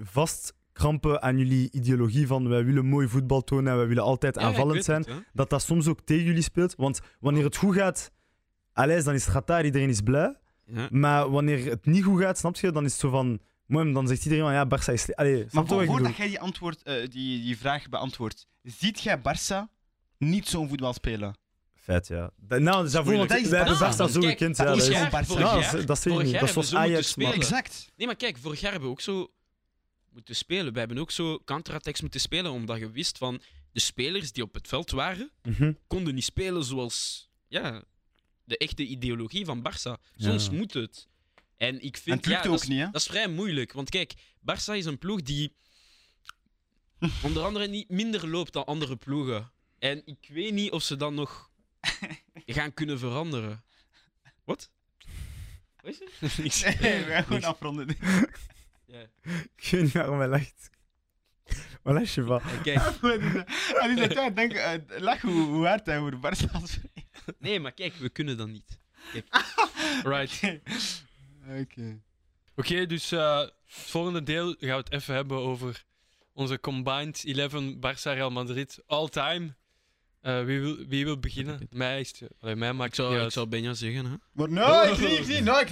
vastkrampen aan jullie ideologie van wij willen mooi voetbal tonen en wij willen altijd aanvallend zijn, het, dat dat soms ook tegen jullie speelt? Want wanneer het goed gaat, Allee, dan is het Qatar, iedereen is blij. Ja. Maar wanneer het niet goed gaat, snap je, dan is het zo van... mooi, Dan zegt iedereen van ja, Barça is... Allee, Maar je voor, voordat jij die, antwoord, eh, die, die vraag beantwoordt, ziet jij Barça niet zo'n voetbal spelen? Feit, ja. Dat, nou, dat wij hebben Barça. Barça zo gekend. Ja, dat is is, gewoon Barça. vorig Nou, jaar, dat is- dat is Dat is Ajax. Exact. Nee, maar kijk, vorig jaar hebben we ook zo moeten spelen. We hebben ook zo counterattacks moeten spelen, omdat je wist van de spelers die op het veld waren, Mhm. konden niet spelen zoals ja, de echte ideologie van Barça. Soms Ja. moet het. En ik En vind het lukt ja, ook dat, is, niet, hè? dat is vrij moeilijk. Want kijk, Barça is een ploeg die onder andere niet minder loopt dan andere ploegen. En ik weet niet of ze dan nog gaan kunnen veranderen. Wat? Wat is het? Niks. Nee, we gaan gewoon afronden. Ja. Ik weet niet waarom hij lacht. Waar lach je van? Kijk, En die zegt, ja, denk, eh, lach hoe, hoe hard hij over Barça was. nee, maar kijk, we kunnen dat niet. Right. Oké. Oké, dus eh, het volgende deel gaan we het even hebben over onze combined 11 Barça Real Madrid all time. Eh, wie, wil, wie wil beginnen? Mij, is het, allee, mij maakt Ik zou, ik zou Benja zeggen, hè. Maar nee, ik niet, ik niet. Nee, ik,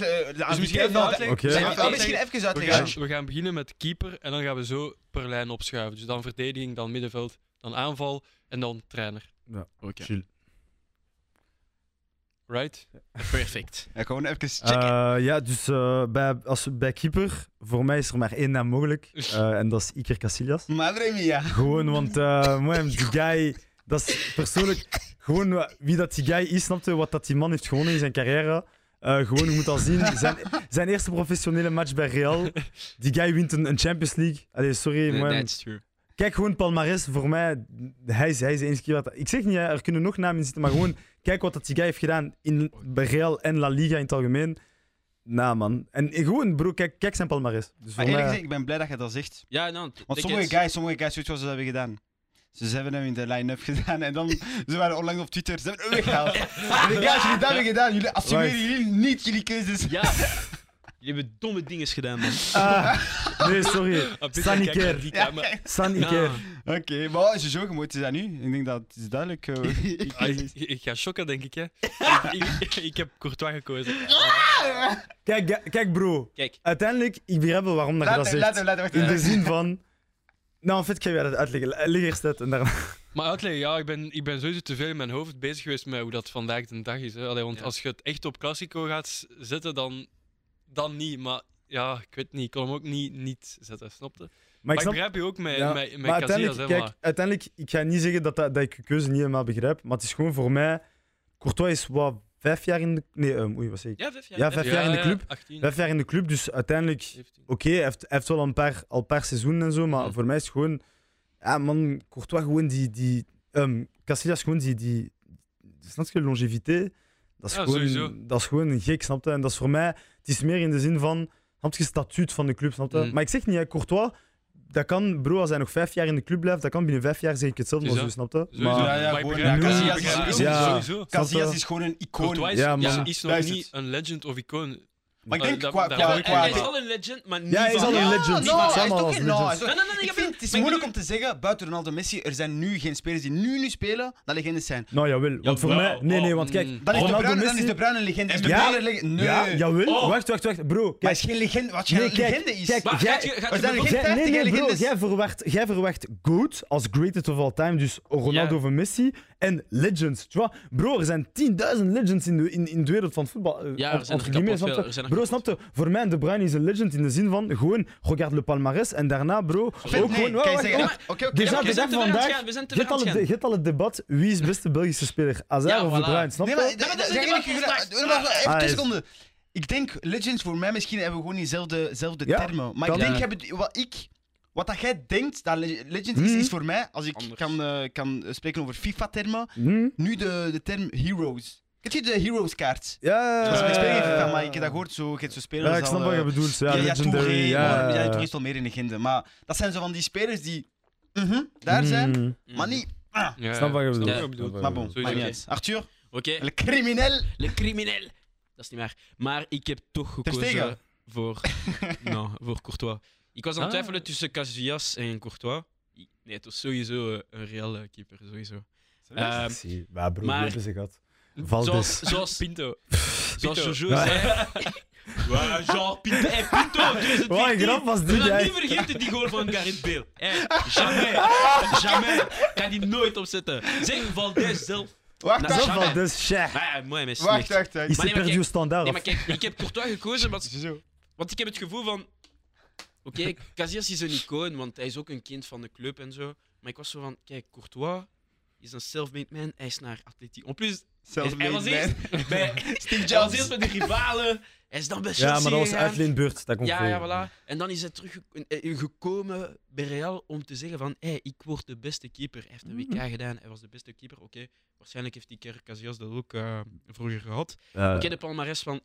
Dus misschien even uitleggen. Ja, oh, misschien even. We gaan, we gaan beginnen met keeper en dan gaan we zo per lijn opschuiven. Dus dan verdediging, dan middenveld, dan aanval en dan trainer. Oké. Chill. Right? Perfect. Ja, gewoon even checken. Eh, ja, dus eh, bij, als, bij keeper, voor mij is er maar één naam mogelijk. eh, en dat is Iker Casillas. Madre mia. Gewoon, want uh, die guy, dat is persoonlijk gewoon wie dat die guy is, snapte wat dat die man heeft gewonnen in zijn carrière. Eh, gewoon, je moet al zien, zijn, zijn eerste professionele match bij Real. Die guy wint een, een Champions League. Allee, sorry, Nee, man. That's true. Kijk gewoon palmarès, voor mij, hij is, hij is de enige keer wat... Ik zeg niet, er kunnen nog namen in zitten, maar gewoon, kijk wat dat die guy heeft gedaan in, bij Real en La Liga in het algemeen. Nou, man. En gewoon, bro, kijk, kijk zijn palmarès. Dus voor Maar eerlijk mij... gezegd, ik ben blij dat je dat zegt. Ja, nou, Want sommige guys, sommige guys, weet je wat ze hebben gedaan? Ze hebben hem in de line-up gedaan en dan ze waren onlangs op Twitter, ze hebben hem weggehaald. En de guys, jullie dat hebben gedaan, jullie assumeren jullie niet jullie keuzes. Ja. Jullie hebben domme dingen gedaan, man. Ah, nee, sorry. San Iker. Die Ja, camera. San Ja. Iker. Oké, maar als je zo gemoeid is dat nu. Ik denk dat het is duidelijk. eh, ik- Ah, ik, ik ga shocken, denk ik. Hè. ik, ik, ik heb Courtois gekozen. Kijk, kijk, bro. Kijk, Uiteindelijk, ik begrijp wel waarom dat je Laat dat hem, zegt. laat hem, laat hem. wacht In de zin van... Nou, fait, ik ga je dat uitleggen. Leg eerst uit en daarna... Maar uitleggen, ja, ik ben, ik ben sowieso te veel in mijn hoofd bezig geweest met hoe dat vandaag de dag is. Hè. Allee, want Ja. als je het echt op Classico gaat zetten, dan, dan niet. Maar ja, ik weet niet. Ik kon hem ook niet, niet zetten, snapte? Maar, Maar ik begrijp je ook met, Ja, met, met maar Casillas. uiteindelijk, Hè, kijk, maar- uiteindelijk, ik ga niet zeggen dat, dat, dat ik je keuze niet helemaal begrijp, maar het is gewoon voor mij... Courtois is wat, vijf jaar in de... Nee, ehm, oei, wat zeg ik? ja, vijf jaar. Ja, vijf jaar in de club. 18, Vijf jaar in de club, dus uiteindelijk... 17. Oké, hij, heeft, heeft wel een paar, al een paar seizoenen en zo, maar voor mij is het gewoon... Ja, man, Courtois gewoon die... die um, Casillas gewoon die... die snap je, longevité? Dat is, Ja, gewoon, sowieso. dat is gewoon een gek, snap je? En dat is voor mij... Het is meer in de zin van... Snap je, statuut van de club, snap je? Mhm. Maar ik zeg niet, hè, Courtois... Dat kan, bro, als hij nog vijf jaar in de club blijft, dat kan binnen vijf jaar zeg ik hetzelfde als u, snap je? Maar, Ja, gewoon, Casillas is- ja. Casillas is gewoon een icoon. Courtois is, Ja, is- nog niet een legend of icoon. Maar ik Eh, denk qua... qua, qua, hij is al een legend, maar niet Ja, hij is al een Ja, legend. no, Niet hij is toch geen- no, Nee, nee, nee, Ik ik vind het is maar moeilijk om te zeggen, buiten Ronaldo Messi, er zijn nu geen spelers die nu nu spelen, dat legendes zijn. Nou, jawel. Want voor mij... Nee, nee, want kijk... Mm. Dan is, de Bruyne, dan is De Bruyne een legende. Is De Ja. Bruyne een legende? Nee. Ja, jawel. Oh. Wacht, wacht, wacht. Bro, Maar kijk. is geen legende, wat je Nee, een kijk, legende is. kijk, Maar jij- gaat je, gaat we je zijn bijvoorbeeld- geen Jij, nee, 50 nee, bro, legendes. jij verwacht, jij verwacht GOAT als greatest of all time, dus Ronaldo Ja. of Messi, en legends. Tu vois? Bro, er zijn 10.000 legends in de, in, in de wereld van voetbal. Eh, Ja, er zijn er kapot veel, er zijn er Bro, kapot. snap je? Voor mij, De Bruyne is een legend in de zin van gewoon, regarde le palmarès en daarna, bro, ook Of nee, gewoon... wacht, zeggen, wacht. Oké, oké. Dus de we zijn te vandaag- gaan, we zijn te Je ver hebt aan al, het het- je hebt al het debat, wie is beste Belgische speler? Hazard Ja, of De. Bruyne, snap Nee, je? maar dat is Even straks. even Ah, een is- seconde. Ik denk, legends voor mij misschien hebben we gewoon diezelfde termen. Maar ik denk, wat ik... Wat dat jij denkt dat le- legend is, Mhm. is voor mij, als ik Anders. kan, eh, kan spreken over FIFA-termen, Hm? nu de, de term heroes. Ken je de heroes kaart? Ja, Dat is ja, van, maar ik heb dat gehoord, zo, je hebt zo spelers Ja, ik al, snap wat eh, je bedoelt. Ja, Ja, ja, legendary. Touré, ja, ja, ja. Touré is wel meer in legende. Maar dat zijn zo van die spelers die mhm, daar zijn, Mhm. maar niet... ah. Ja, Snap wat je snap bedoelt. wat Snap wat Maar bon, bedoelt. maakt niet Sowieso. uit. Arthur, Oké, le criminel. le criminel. Dat is niet waar. Maar ik heb toch Ter gekozen Stegen. voor, nou, voor Courtois. Ik was aan het Ah. twijfelen tussen Casillas en Courtois. Ik- Nee, het was sowieso eh, een real eh, keeper, sowieso. Ehm, Zie, maar bro, maar- hebben ze gehad. Valdes. zoals, zoals, Pinto. zoals Pinto. Jojo zei. Genre Pinto. Hey, Pinto, Wat een 2014. grap was dit, jij. niet vergeten die goal van Gareth Bale. Hey, jamais. Jamais. Ik ga die nooit opzetten. Zeg Valdes zelf. Wacht, Nou, wacht, ja. Ah, mooi, maar wacht, wacht. wacht. Is het perdu standaard? Nee, maar kijk, ik heb Courtois gekozen, want, want ik heb het gevoel van... Oké, Casillas is een icoon, want hij is ook een kind van de club en zo. Maar ik was zo van, kijk, Courtois is een self-made man, hij is naar atletiek. En plus, Zelfs hij was eerst bij, Steve hij was Jobs. eerst met de rivalen, hij is dan bij Chelsea Ja, maar dat was gegaan. uitleenbeurt. Dat komt Ja, voor. ja, voilà. En dan is hij teruggekomen bij Real om te zeggen van hey, ik word de beste keeper. Hij heeft een WK Mhm. gedaan, hij was de beste keeper. Oké, waarschijnlijk heeft die keer Casillas dat ook eh, vroeger gehad. Ja. Oké, de palmarès van,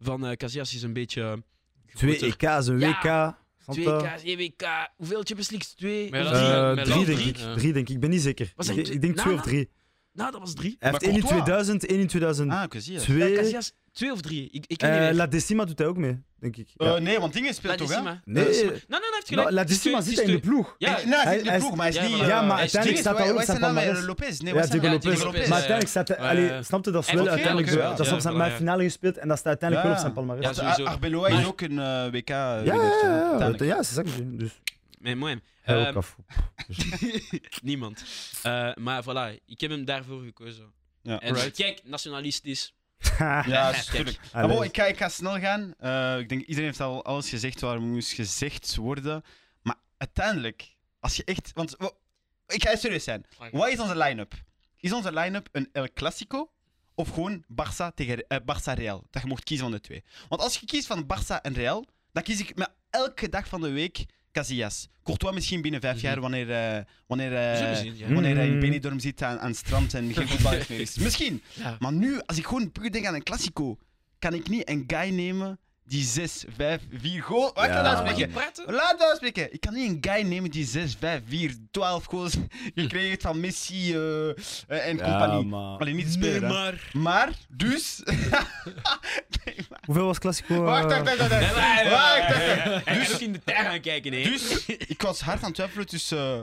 van eh, Casillas is een beetje... eh, Twee. EK's, een. WK. Twee je? K's, één WK. Hoeveel Champions Leagues? Twee? Drie? Eh, drie, denk drie. ik. Drie, denk ik. Ik ben niet zeker. Ik, ik denk twee- of drie. Nou, dat was drie. Hij heeft Maar één in Courtois? 2000, één in 2002. Ah, Casillas. Ja, Casillas, twee of drie. Ik, ik ken niet Eh, meer. La Decima doet hij ook mee, denk ik. Ja. Eh, nee, want dingen speelt toch, hè? Nee, Ladissima. Nee, nee, hij heeft gelijk. nou, La Het is Decima twee- zit het hij is in de ploeg. Ja, Eh, nee, hij hij- zit in de hij- ploeg, maar hij is ja, niet... eh, Ja, maar hij is uiteindelijk staat hij ook hoe op is zijn zijn naam? palmarès. Eh, Lopez? Nee, Ja, wat is zijn Diego naam? Lopez. Diego Lopez. Maar eh. uiteindelijk staat hij... Ja, allee, ja. snapte dat is wel uiteindelijk... zo- Dat is ja. op zijn Ja, ja. finale gespeeld en dat staat uiteindelijk Ja. wel op zijn palmarès. Ja, Want, sowieso. eh, Arbeloa is Maar- ook een eh, WK Ja, ja, ja, ja, ja. Dus, Ehm, ook af. Niemand. Eh, maar voilà, ik heb hem daarvoor gekozen. Ja. En Right. kijk, nationalistisch. Ja, Kijk. tuurlijk. Allee. Maar bon, ik, ga, ik ga snel gaan. Eh, ik denk iedereen heeft al alles gezegd waar moest gezegd worden. Maar uiteindelijk, als je echt. Want wa- ik ga serieus zijn. Wat is onze line-up? Is onze line-up een El Clasico of gewoon Barça tegen eh, Barça Real? Dat je mocht kiezen van de twee. Want als je kiest van Barça en Real, dan kies ik met elke dag van de week Casillas. Courtois misschien binnen vijf Mhm. jaar wanneer, eh, wanneer, eh, zien, ja. wanneer hij in Mm. Benidorm zit aan, aan het strand en geen voetballer meer is. Misschien. Ja. Maar nu, als ik gewoon puur denk aan een Classico, kan ik niet een guy nemen die 6, 5, 4 goals. Wacht, Ja. laat Mag spreken. ik praten? Laat me spreken. Ik kan niet een guy nemen die 6, 5, 4, 12 goals gekregen heeft van Messi eh, eh, en compagnie. maar... Alleen niet te spelen. hè. maar... Maar, dus. Hoeveel was Classico? wacht, wacht, wacht, wacht. Nee, Wacht, wacht, wacht. Ook in de tuin gaan kijken, hè. Dus, ik was hard aan het twijfelen tussen. eh,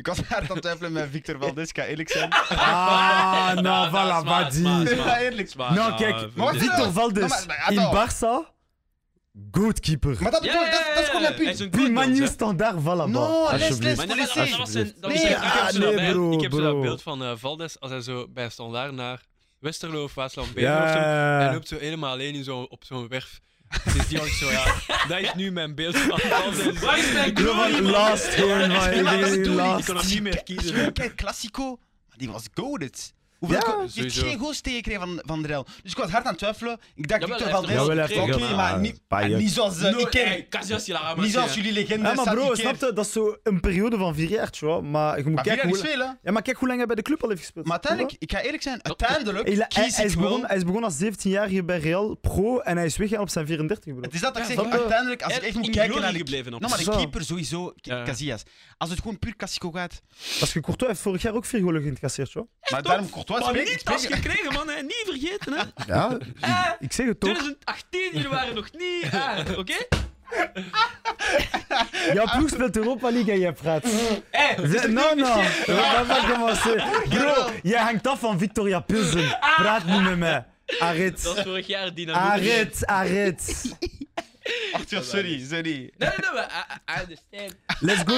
ik was hard aan het twijfelen met Victor Valdes, ik ga eerlijk zijn. Ah, nou, voilà, wat die. Ja, eerlijk. Nou, kijk, veel- Maar wat is Victor dat? Valdes Nou, maar- in attends. Barça, good keeper. Maar dat, Ja, bedoel, ik, dat, dat is gewoon mijn punt. Manu hè. standaard, voilà. No, bah, les, les, alsjeblieft. Maar nee, dat, dat was een... Dat was Nee, een ah, ik heb zo nee, dat beeld- bro, ik heb zo dat bro. beeld van eh, Valdes als hij zo bij Standaard naar Westerlo of Waasland of zo. Ja, Hij loopt zo helemaal alleen in zo, op zo'n werf. Dus die had zo, ja, dat is nu mijn beeld van Valdes. Waar is mijn glory, last bedoel ik. last. Ik kon hem niet meer kiezen. Kijkt, Classico, die was goaded. Hoeveel Ja, heeft sowieso. geen goals tegengekregen van, van de Real. Dus ik was hard aan het twiffelen. Ik dacht, Jawel, Victor hij heeft Valdes. er Ja, wel, hij heeft Oké, maar niet, zoals No, ik ken. Casillas, maar Niet zoals jullie legende. Ja, maar bro, snap je? Dat is zo een periode van vier jaar, tjoh. Maar je moet Maar kijken hoe... veel. Ja, maar kijk hoe lang hij bij de club al heeft gespeeld. Maar uiteindelijk, ik ga eerlijk zijn, uiteindelijk Hij, hij- kies hij ik is wel... begonnen, hij is begonnen als 17-jarige bij Real Pro en hij is weggegaan op zijn 34 bro. Het is dat dat ik Ja, zeg, je? uiteindelijk, als ik Hij echt moet kijken naar de... gebleven op. Nou, maar de keeper sowieso, Ja. Casillas. Als het gewoon puur Classico gaat... Als je Courtois heeft vorig jaar ook vier golen geïncasseerd, joh. Maar daarom Courtois Maar niet tas gekregen, man. Hè. Niet vergeten, hè. Ja, Eh, ik zeg het toch. 2018, jullie waren nog niet... ah, Oké? Jouw ploeg speelt Europa League en jij praat. Hey, Zeg- Non, non. We gaan pas commencer. Bro, jij hangt af van Victoria Pilsen. Praat niet met mij. Arrête. Dat was vorig jaar dynamiek. Arrête, arrête. Arthur, sorry, sorry. Nee, nee, nee, maar I, I understand. Let's go,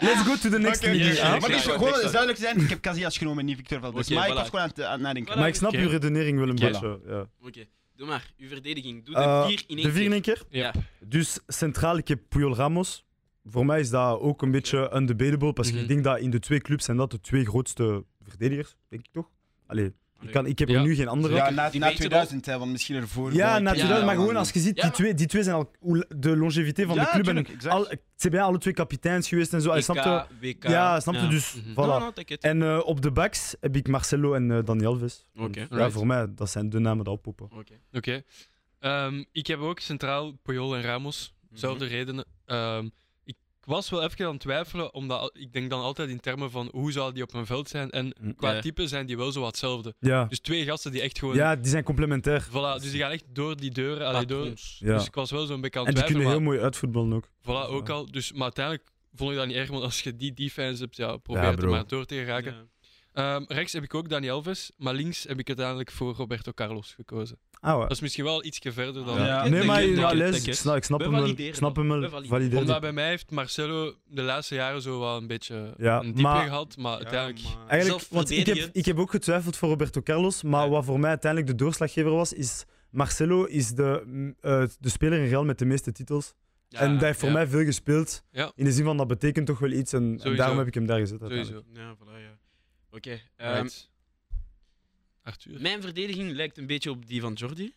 let's go to the next Oké, oké, oké. Maar dus, Ja, gewoon duidelijk zijn, ik heb Casillas genomen, niet Victor Valdes. Oké, maar ik voilà. was gewoon aan het, aan het nadenken. Maar ik snap Oké. uw redenering wel een Voilà. beetje. Ja. Oké, doe maar. Uw verdediging. Doe de Eh, vier in één de vier in keer. één keer? Ja. Dus centraal, ik heb Puyol Ramos. Voor mij is dat ook een beetje undebatable, parce que Mhm. ik denk dat in de twee clubs zijn dat de twee grootste verdedigers, denk ik toch? Allee, ik, kan, ik heb er Ja. nu geen andere. Ja, Ja, na, Die na weten 2000, hè, want misschien ervoor. na wel. 2000, maar gewoon als je ziet, Ja, die, twee, die twee zijn al de longeviteit van Ja, de club. tuurlijk, en al, het zijn bijna alle twee kapiteins geweest en zo. En snap je? WK. Ja, snap je? Dus Mhm. voilà. No, no. En eh, op de backs heb ik Marcelo en eh, Dani Alves. Oké. Ja, Right. voor mij, dat zijn de namen die oppoppen. Oké. Oké. Ehm, ik heb ook centraal Puyol en Ramos. Zelfde redenen. Ehm, was wel even aan het twijfelen, omdat ik denk dan altijd in termen van hoe zou die op een veld zijn. En Mm. qua Ja. type zijn die wel zo wat hetzelfde. Ja. Dus twee gasten die echt gewoon. ja, die zijn complementair. Voilà, dus die gaan echt door die deuren. allee, door. Ja. Dus ik was wel zo'n beetje aan En het die kunnen twijfelen. heel mooi uitvoetballen ook. maar, voilà, ook al. Dus, maar uiteindelijk vond ik dat niet erg, want als je die defense hebt, ja, probeer er maar door te geraken. Ehm, rechts heb ik ook Dani Alves, maar links heb ik uiteindelijk voor Roberto Carlos gekozen. Ah. Dat is misschien wel ietsje verder dan. Ja. Nee, maar ja, les, ik snap, ik snap hem wel. Snap hem wel. Omdat bij mij heeft Marcelo de laatste jaren zo wel een beetje Ja, een diepje maar- gehad, maar uiteindelijk... maar Eigenlijk, want ik heb, ik heb ook getwijfeld voor Roberto Carlos, maar Ja. wat voor mij uiteindelijk de doorslaggever was, is Marcelo is de, mm, eh, de speler in Real met de meeste titels. Ja, en dat heeft voor ja. mij veel gespeeld. Ja. In de zin van dat betekent toch wel iets. En, daarom heb ik hem daar gezet. uiteindelijk. Sowieso. Ja, voilà, ja. Oké. ehm. Arthur. Mijn verdediging lijkt een beetje op die van Jordi.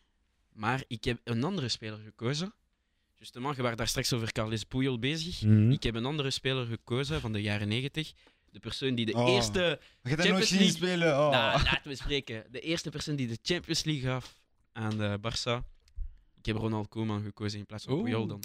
Maar ik heb een andere speler gekozen. Justement, je waren daar straks over Carles Puyol bezig. Mhm. Ik heb een andere speler gekozen van de jaren 90. De persoon die de Oh. eerste. Je gaat er nooit Champions zien League. spelen. Oh. Nou, laten we spreken. De eerste persoon die de Champions League gaf aan de Barça. Ik heb Ronald Koeman gekozen in plaats van. Puyol dan.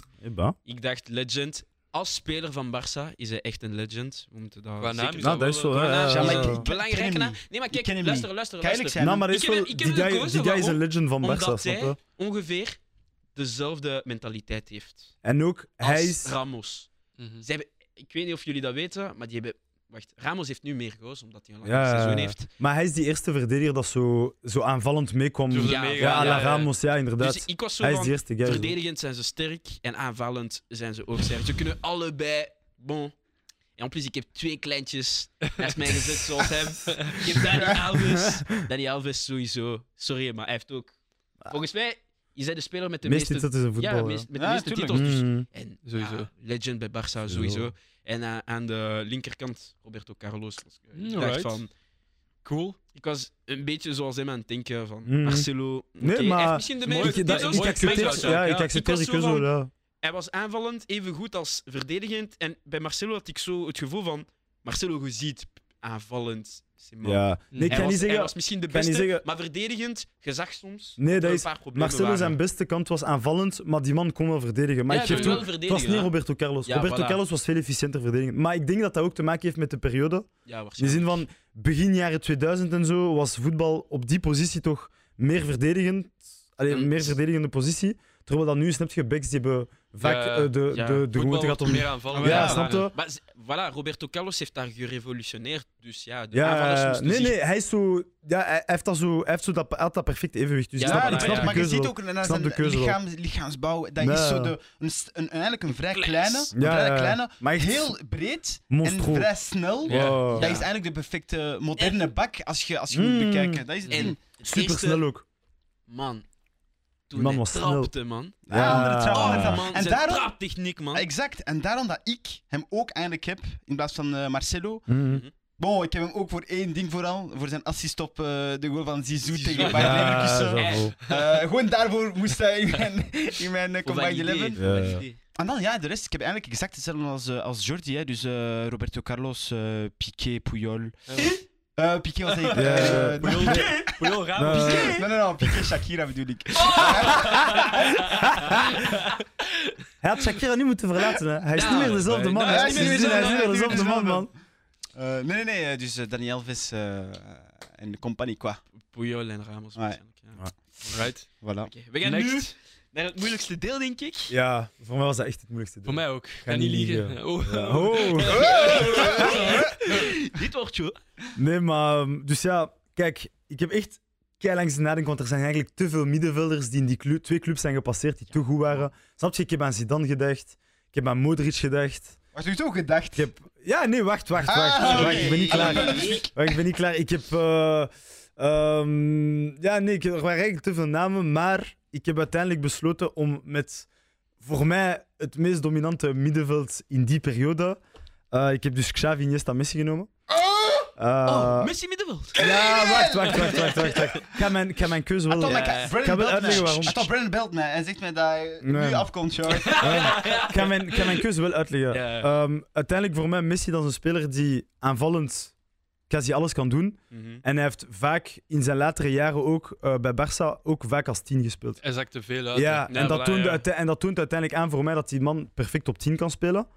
Ik dacht legend. Als speler van Barça is hij echt een legend. We moeten dat Qua naam zeker is Nou, dat is zo. wel, hè. eh, Ja, maar ik- ik- belangrijke naam. niet. Nee, maar Ik kijk, hem luister, luister, Kan luister. eerlijk zijn? Nou, maar Ik is heb wel, hem- ik heb die hem guy, gekozen, die guy is een waarom? legend van Barça, Omdat snap hij je? ongeveer dezelfde mentaliteit heeft En ook, als hij is... Ramos. Mhm. Ze hebben, ik weet niet of jullie dat weten, maar die hebben... Wacht, Ramos heeft nu meer goals, omdat hij een Ja, ja. seizoen heeft. Maar hij is die eerste verdediger dat zo, zo aanvallend meekwam. Durfde Ja, Ja, ja, ja. Ramos, ja, inderdaad. Dus ik was zo hij is van... eerste guy. Verdedigend zijn ze sterk en aanvallend zijn ze ook sterk. Ze kunnen allebei. Bon. En plus, ik heb twee kleintjes naast mij gezet zoals hem. Ik heb Dani Alves. Dani Alves sowieso. Sorry, maar hij heeft ook. Volgens mij is hij de speler met de Meest meeste, titels in voetbal. ja, meest- met de Ja, meeste tuurlijk. titels. Dus. Mm. En, Sowieso. ja, legend bij Barça, sowieso. En eh, aan de linkerkant, Roberto Carlos. Ik, ik dacht Alright. van, Cool. ik was een beetje zoals hem aan het denken van Mhm. Marcelo. oké, Nee, hij maar- heeft misschien de Mooi. meeste Ik, dat, titels, ik Mooi accepteer, ja, ja. ik accepteer Ik die was zo keuze wel, van- ja. hij was aanvallend even goed als verdedigend. En bij Marcelo had ik zo het gevoel van... Marcelo, je ziet aanvallend. Ja. Nee, ik kan was, niet hij zeggen... was misschien de beste, zeggen- maar verdedigend, je zag soms Nee, dat een is... paar problemen Marcelo waren. zijn beste kant was aanvallend, maar die man kon wel verdedigen. Maar Ja, ik geef toe, het was niet. Roberto Carlos. Ja, Roberto voilà. Carlos was veel efficiënter verdedigend. Maar ik denk dat dat ook te maken heeft met de periode. Ja, In de zin van, begin jaren 2000 en zo, was voetbal op die positie toch meer verdedigend. Allee, Mm. meer verdedigende positie. Terwijl dat nu, snap je, backs die hebben vaak Ja, eh, de, ja. de, de gewoonte wordt om... meer aanvallen. Ja, Ja, snap je? Maar voilà, Roberto Carlos heeft daar gerevolutioneerd. Dus ja, de Ja, nee, zich- nee, hij is zo... Ja, hij heeft dat zo... Hij heeft zo dat, had dat perfecte evenwicht. Dus Ja, ik snap, ik snap ja. de maar je keuze ziet wel. ook naar snap de zijn keuze wel. lichaams, lichaamsbouw. Dat is zo de, een, eigenlijk een vrij kleine, een vrij kleine Maar heel breed monstro. en vrij snel. Dat is eigenlijk de perfecte moderne bak als je, als je Mm. moet bekijken. Dat is En Super eerste- snel ook. Man, toen Die man was snel. trapte, man. Ja, de trap, Oh, man, En zijn daarom, traptechniek, man. exact. En daarom dat ik hem ook eigenlijk heb, in plaats van eh, Marcelo. Mhm. Bon, ik heb hem ook voor één ding vooral. Voor zijn assist op eh, de goal van Zizou Zizou. tegen Bayern Ja, Leverkusen. zo. Eh, gewoon daarvoor moest hij in mijn, in mijn eh, Voor Combined validé, 11. voor Ja, ja. En dan ja, de rest. Ik heb eigenlijk exact hetzelfde als, als Jordi. Hè. Dus eh, Roberto Carlos, eh Piqué, Puyol. Eh Piqué was eh, Puyol, Piqué. Raar. Nee. Nee, nee, nee, Piqué, Shakira bedoel ik. Hij had Shakira niet moeten verlaten. Hè. Hij is niet meer dezelfde man. Hij is niet meer dezelfde- man, man. Nee, nee, nee. Dus eh, Dani Alves eh, en de compagnie, quoi. Puyol en Ramos. Right. Voilà. Oké, We gaan nu Next. Naar het moeilijkste deel, denk ik. Ja, voor mij was dat echt het moeilijkste. Voor mij ook. Ga niet niet liegen. Oh. Ja. Oh. Dit wordt zo. Nee, maar... um, Dus ja, kijk. Ik heb echt kei langs nadenken, want er zijn eigenlijk te veel middenvelders die in die clu- twee clubs zijn gepasseerd die te goed waren. Snap je? Ik heb aan Zidane gedacht. Ik heb aan Modric gedacht. Wat heb je toch gedacht? Ik heb... Ja, nee, wacht, wacht, wacht. Ah, wacht oké. Ik ben niet klaar. Ah, Wacht, ik ben niet klaar. Ik heb. ehm, ja, nee, ik, er waren eigenlijk te veel namen. Maar ik heb uiteindelijk besloten om met voor mij het meest dominante middenveld in die periode. eh, ik heb dus Xavi, Iniesta, Messi genomen. Eh, oh, Messi middenveld. ja, wacht, wacht, wacht, wacht, wacht. wacht. Ik, ga mijn, ik ga mijn keuze wel. Ja. ik- ga wel belt uitleggen waarom. Brennan belt mij en zegt mij dat hij Nee. nu afkomt, joh. ik ga mijn, ik ga mijn keuze wel uitleggen. Ja. Ehm, uiteindelijk voor mij Messi dat is een speler die aanvallend quasi alles kan doen. Mhm. En hij heeft vaak in zijn latere jaren ook eh, bij Barça ook vaak als 10 gespeeld. Hij zakte veel uit. Ja, en, dat voilà, toont ja. en dat toont uiteindelijk aan voor mij dat die man perfect op 10 kan spelen.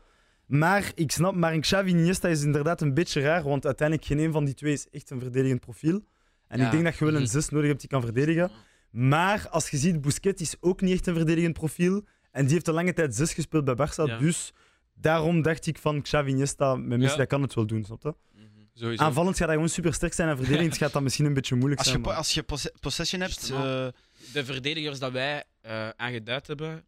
Maar ik snap, maar een Xavi Iniesta is inderdaad een beetje raar, want uiteindelijk geen een van die twee is echt een verdedigend profiel. En Ja. ik denk dat je wel een Mhm. 6 nodig hebt die kan verdedigen. Maar als je ziet, Busquets is ook niet echt een verdedigend profiel. En die heeft een lange tijd 6 gespeeld bij Barça. Ja. Dus daarom dacht ik van Xavi Iniesta, met Messi, dat kan het wel doen. Snap je? Sowieso. Aanvallend gaat hij gewoon super sterk zijn en verdedigend gaat dat misschien een beetje moeilijk Als je, zijn. maar- als je posse- possession hebt... Eh, De verdedigers dat wij eh, aangeduid hebben,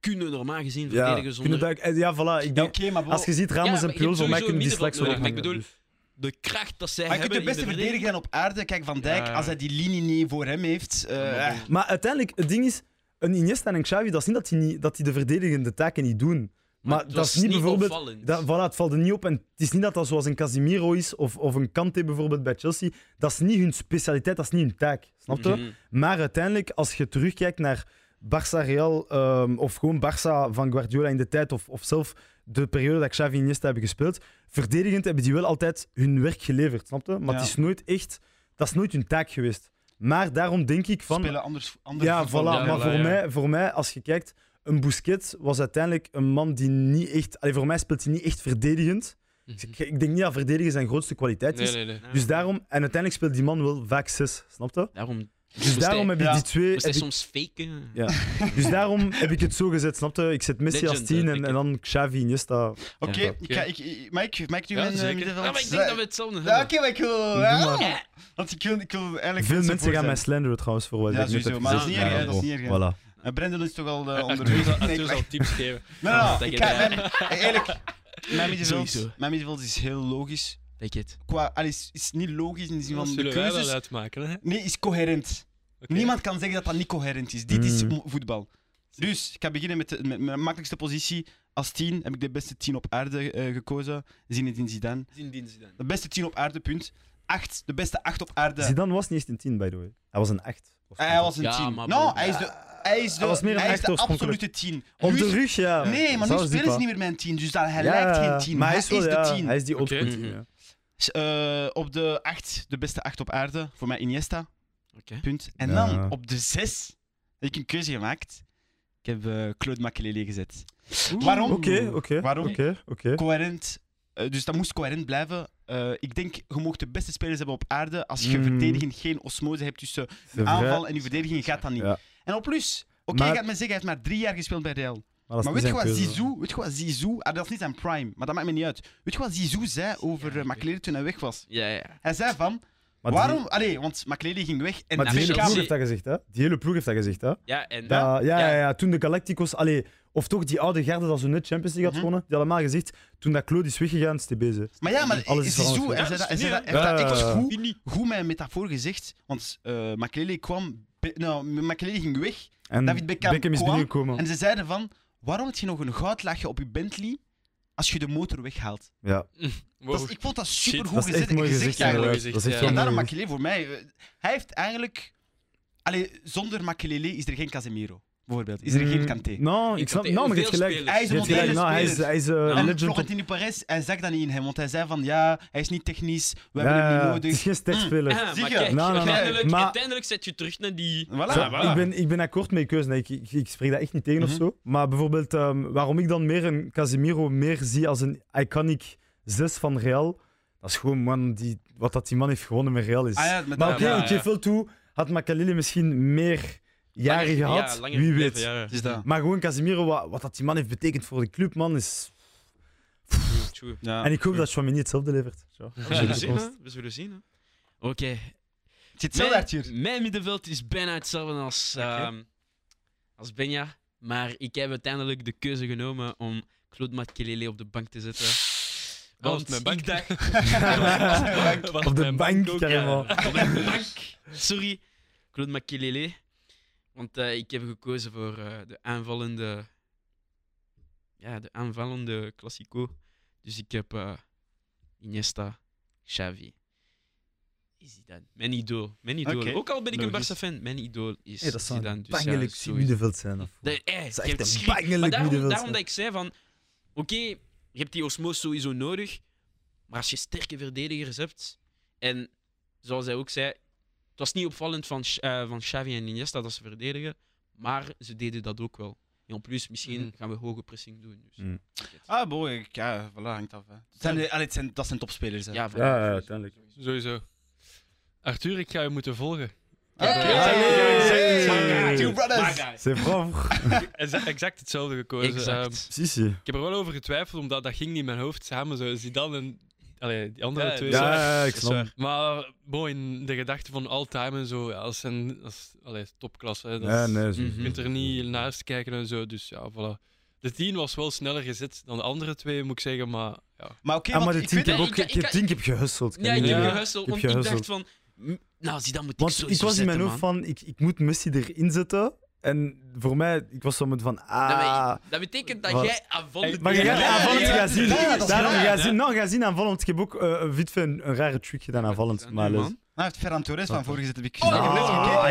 kunnen normaal gezien Ja, verdedigen kunnen zonder dat- eh, ja, voilà. Ik denk, Oké, maar bon, als je ziet Ramos en je Puyol, hebt voor mij kunnen die straks wel ik Dus- de kracht dat zij Maar je kunt hebben de beste de verdediger op aarde. Kijk, Van Dijk, Ja. als hij die linie niet voor hem heeft... Ja, maar Maar uiteindelijk, het ding is, een Iniesta en een Xavi, dat is niet dat die, niet, dat die de verdedigende taken niet doen. Maar, het dat is niet bijvoorbeeld... Dat, voilà, het valt er niet op. En het is niet dat dat zoals een Casimiro is of, of een Kante bijvoorbeeld bij Chelsea. Dat is niet hun specialiteit, dat is niet hun taak. Snap je? Mhm. Maar uiteindelijk, als je terugkijkt naar Barça Real ehm, of gewoon Barça van Guardiola in de tijd of, of zelf de periode dat Xavi en Iniesta hebben gespeeld, verdedigend hebben die wel altijd hun werk geleverd, snap je? Maar Ja. het is nooit echt, dat is nooit hun taak geweest. Maar daarom denk ik van, spelen anders, anders ja, voilà. Ja, maar voilà, voor, ja. mij, voor mij, als je kijkt, een Busquets was uiteindelijk een man die niet echt... Allee, voor mij speelt hij niet echt verdedigend. Mhm. Ik, ik denk niet dat verdedigen zijn grootste kwaliteit is. Nee, nee, nee. Ja. Dus daarom... En uiteindelijk speelt die man wel vaak 6, snap je? Daarom Dus moest daarom hij, heb ik ja. die twee... moest hij ik- soms faken. Ja. Dus daarom heb ik het zo gezet, snap je? Ik zet Messi als Legend, 10 hè, en, dan Xavi, Iniesta. Oké, Ja. ik ga- ik- ik- mag ik mag ik nu Ja, mijn eh, middenveld? Ja, maar ik denk dat we hetzelfde Ja, hebben. Oké, maar ik wil... Doe ja. Want ik wil, ik wil eigenlijk... Veel mensen gaan mij slanderen trouwens voor wat Ja, ik net sowieso, heb maar dat is gezegd. niet erg, hè, dat is niet erg, hè. Voilà. Uh, Brendan is toch al uh, Arthur onderweg. zal- Nee, Arthur ik- zal tips geven. Nee, nee, Dat nee. je Ik ga- mijn- Eigenlijk, mijn middenveld, Sowieso. mijn middenveld is heel logisch. Take it. Qua, is, is niet logisch in de zin van de keuzes. uitmaken. Hè? Nee, is coherent. Niemand kan zeggen dat dat niet coherent is. Dit is Mm. voetbal. Dus ik ga beginnen met, de, met mijn makkelijkste positie. Als 10 heb ik de beste 10 op aarde eh, gekozen. Zinedine Zidane. Zinedine Zidane. De beste 10 op aarde, punt. 8, de beste 8 op aarde. Zidane was niet eens een 10, by the way. Hij was een 8. Of Hij was een Ja, 10. maar no, bro. hij is de, hij is de, Hij was meer een hij is de absolute 10. Op Nu de is- rug, ja. Nee, maar nu Zelfs spelen dieper. ze niet meer met een 10, dus dat, hij Ja, lijkt geen 10. Maar hij is, wel, is de ja, 10. Hij is die old Oké. school 10, ja. Eh, op de 8, de beste 8 op aarde, voor mij Iniesta. Oké. Punt. En Ja. dan op de 6 heb ik een keuze gemaakt. Ik heb eh, Claude Makelele gezet. Waarom? Oké, oké. Waarom? Oké, oké. Coherent. Eh, dus dat moest coherent blijven. Eh, ik denk, je mag de beste spelers hebben op aarde. Als je Mm. verdediging geen osmose hebt tussen vrai. aanval en je verdediging, gaat dat niet. Ja. En op plus, oké, Maar- je gaat me zeggen, hij heeft maar drie jaar gespeeld bij Real. Maar, Maar weet je wat. Zizou, weet je wat Zizou, ah, dat is niet zijn prime, maar dat maakt me niet uit. Weet je wat Zizou zei over Ja, Makelele toen hij weg was? Ja, ja. Hij zei van, Maar die- waarom, allee, want Makelele ging weg en Maar die hele ploeg heeft dat gezegd, hè? Die hele ploeg heeft dat gezegd, hè? Ja, en Dat- ja, ja, Ja. ja, toen de Galacticos, allee, of toch die oude garde dat zo net Champions League had Mhm. gewonnen, die allemaal gezegd, toen dat Claude is weggegaan, is die bezig. Maar ja, maar Alles is Zizou, hij dat, hij hij echt ja. goed, goed met een metafoor gezegd, want uh, Makelele kwam, nou, Makelele ging weg En David Beckham is kwam binnengekomen. en ze zeiden van, waarom heb je nog een goudlaagje op je Bentley als je de motor weghaalt? Ja, Wow. Dat is, ik vond dat super goed dat is echt gezegd, mooi gezegd. eigenlijk. Dat is echt ja. En daarom voor mij, eh, hij heeft eigenlijk... Allee, zonder Makelele is er geen Casemiro, bijvoorbeeld. Is er geen Mm, Kanté. Nou, ik snap, nou, maar je hebt veel gelijk. Hij is een moderne Nou, hij is, hij is En legend. Florentino Perez, hij zag dat niet in hem, want hij zei van ja, hij is niet technisch, we hebben hem niet Het nodig. is geen sterkspeler. Ah, Zie maar je? kijk, Nou, nou, uiteindelijk, Maar- uiteindelijk zet je terug naar die... Voilà, Zo, voilà. ik, ben, ik ben akkoord met je keuze. Ik, ik, ik spreek dat echt niet tegen Mhm. of zo. Maar bijvoorbeeld, ehm, waarom ik dan meer een Casemiro meer zie als een iconic 6 van Real, dat is gewoon man, die, wat dat die man heeft gewonnen met Real is. Ah ja, met maar oké, ja, ik geef wel toe, had Makalili misschien meer jaren Langer- gehad, ja, langer wie weet. ja. Het is dat. Maar gewoon Casemiro, wat, wat dat die man heeft betekend voor de club, man, is... True, true. Ja. en ik hoop dat Chouamini hetzelfde levert. Zo. We zullen zien. We zullen zien. Oké. Het zit hetzelfde, Arthur. Mijn, mijn middenveld is bijna hetzelfde als, ehm, als Benja. Maar ik heb uiteindelijk de keuze genomen om Claude Makelele op de bank te zetten. Want mijn bank. ik dacht... Was Op de bank, ook, ja. op de bank. Sorry, Claude Makelele. Want eh, ik heb gekozen voor eh, de aanvallende... Ja, de aanvallende Classico. Dus ik heb eh, Iniesta, Xavi, Zidane. Mijn idool. Mijn idool. Ook al ben ik een. Barca-fan, mijn idool is Hey, dat zou Zidane. Dus ja, bangelijk sowieso. middenveld zijn. of- Dat, Dat is echt een schrik. bangelijk Maar daarom, middenveld. daarom dat ik zei van... Oké, je hebt die osmose sowieso nodig. Maar als je sterke verdedigers hebt... En zoals hij ook zei... Het was niet opvallend van, eh, van Xavi en Iniesta dat ze verdedigen. Maar ze deden dat ook wel. En plus, misschien Mhm. gaan we hoge pressing doen. Dus. Mm. Ah, boy, ik- ja, voilà, hangt af. Hè. Zijn, allee, het zijn, dat zijn topspelers. Hè. Ja, voilà. Ja, ja, uiteindelijk. Sowieso. Arthur, ik ga je moeten volgen. C'est vrai. Exa- Exact hetzelfde gekozen. Exact. Si, si. ik heb er wel over getwijfeld, omdat dat ging niet in mijn hoofd samen. Zo Zidane en allee, die andere Ja, twee. waar. Ja, ik snap. waar. Maar bon, in de gedachte van all-time en zo, ja, dat zijn dat is, allee, topklasse. hè. Dat Ja, is-. Mhm. Je kunt er niet naast kijken en zo. Dus ja, voilà. De 10 was wel sneller gezet dan de andere twee, moet ik zeggen. Maar ja, Maar oké, Ah, maar de ik tien weet heb Nee, ook, ik- ik heb ik- keer gehusteld. Ja, ik heb Ja. gehusteld. Want heb ik dacht van... Nou, Zidane moet ik Want ik was in mijn hoofd van, ik, ik moet Messi erin zetten. En voor mij, ik was zo met van, Dat, ah... dat betekent dat Wat? jij aanvallend... Maar je gaat Ja, aanvallend gaan zien. Daarom waar, ga ja. zien, nou, ga zien aanvallend. Ik heb ook eh, een een, rare trick gedaan aanvallend. Maar les. Hij heeft Ferran Torres van voorgezet, heb ik Oh, ik heb net gekeken, Ah,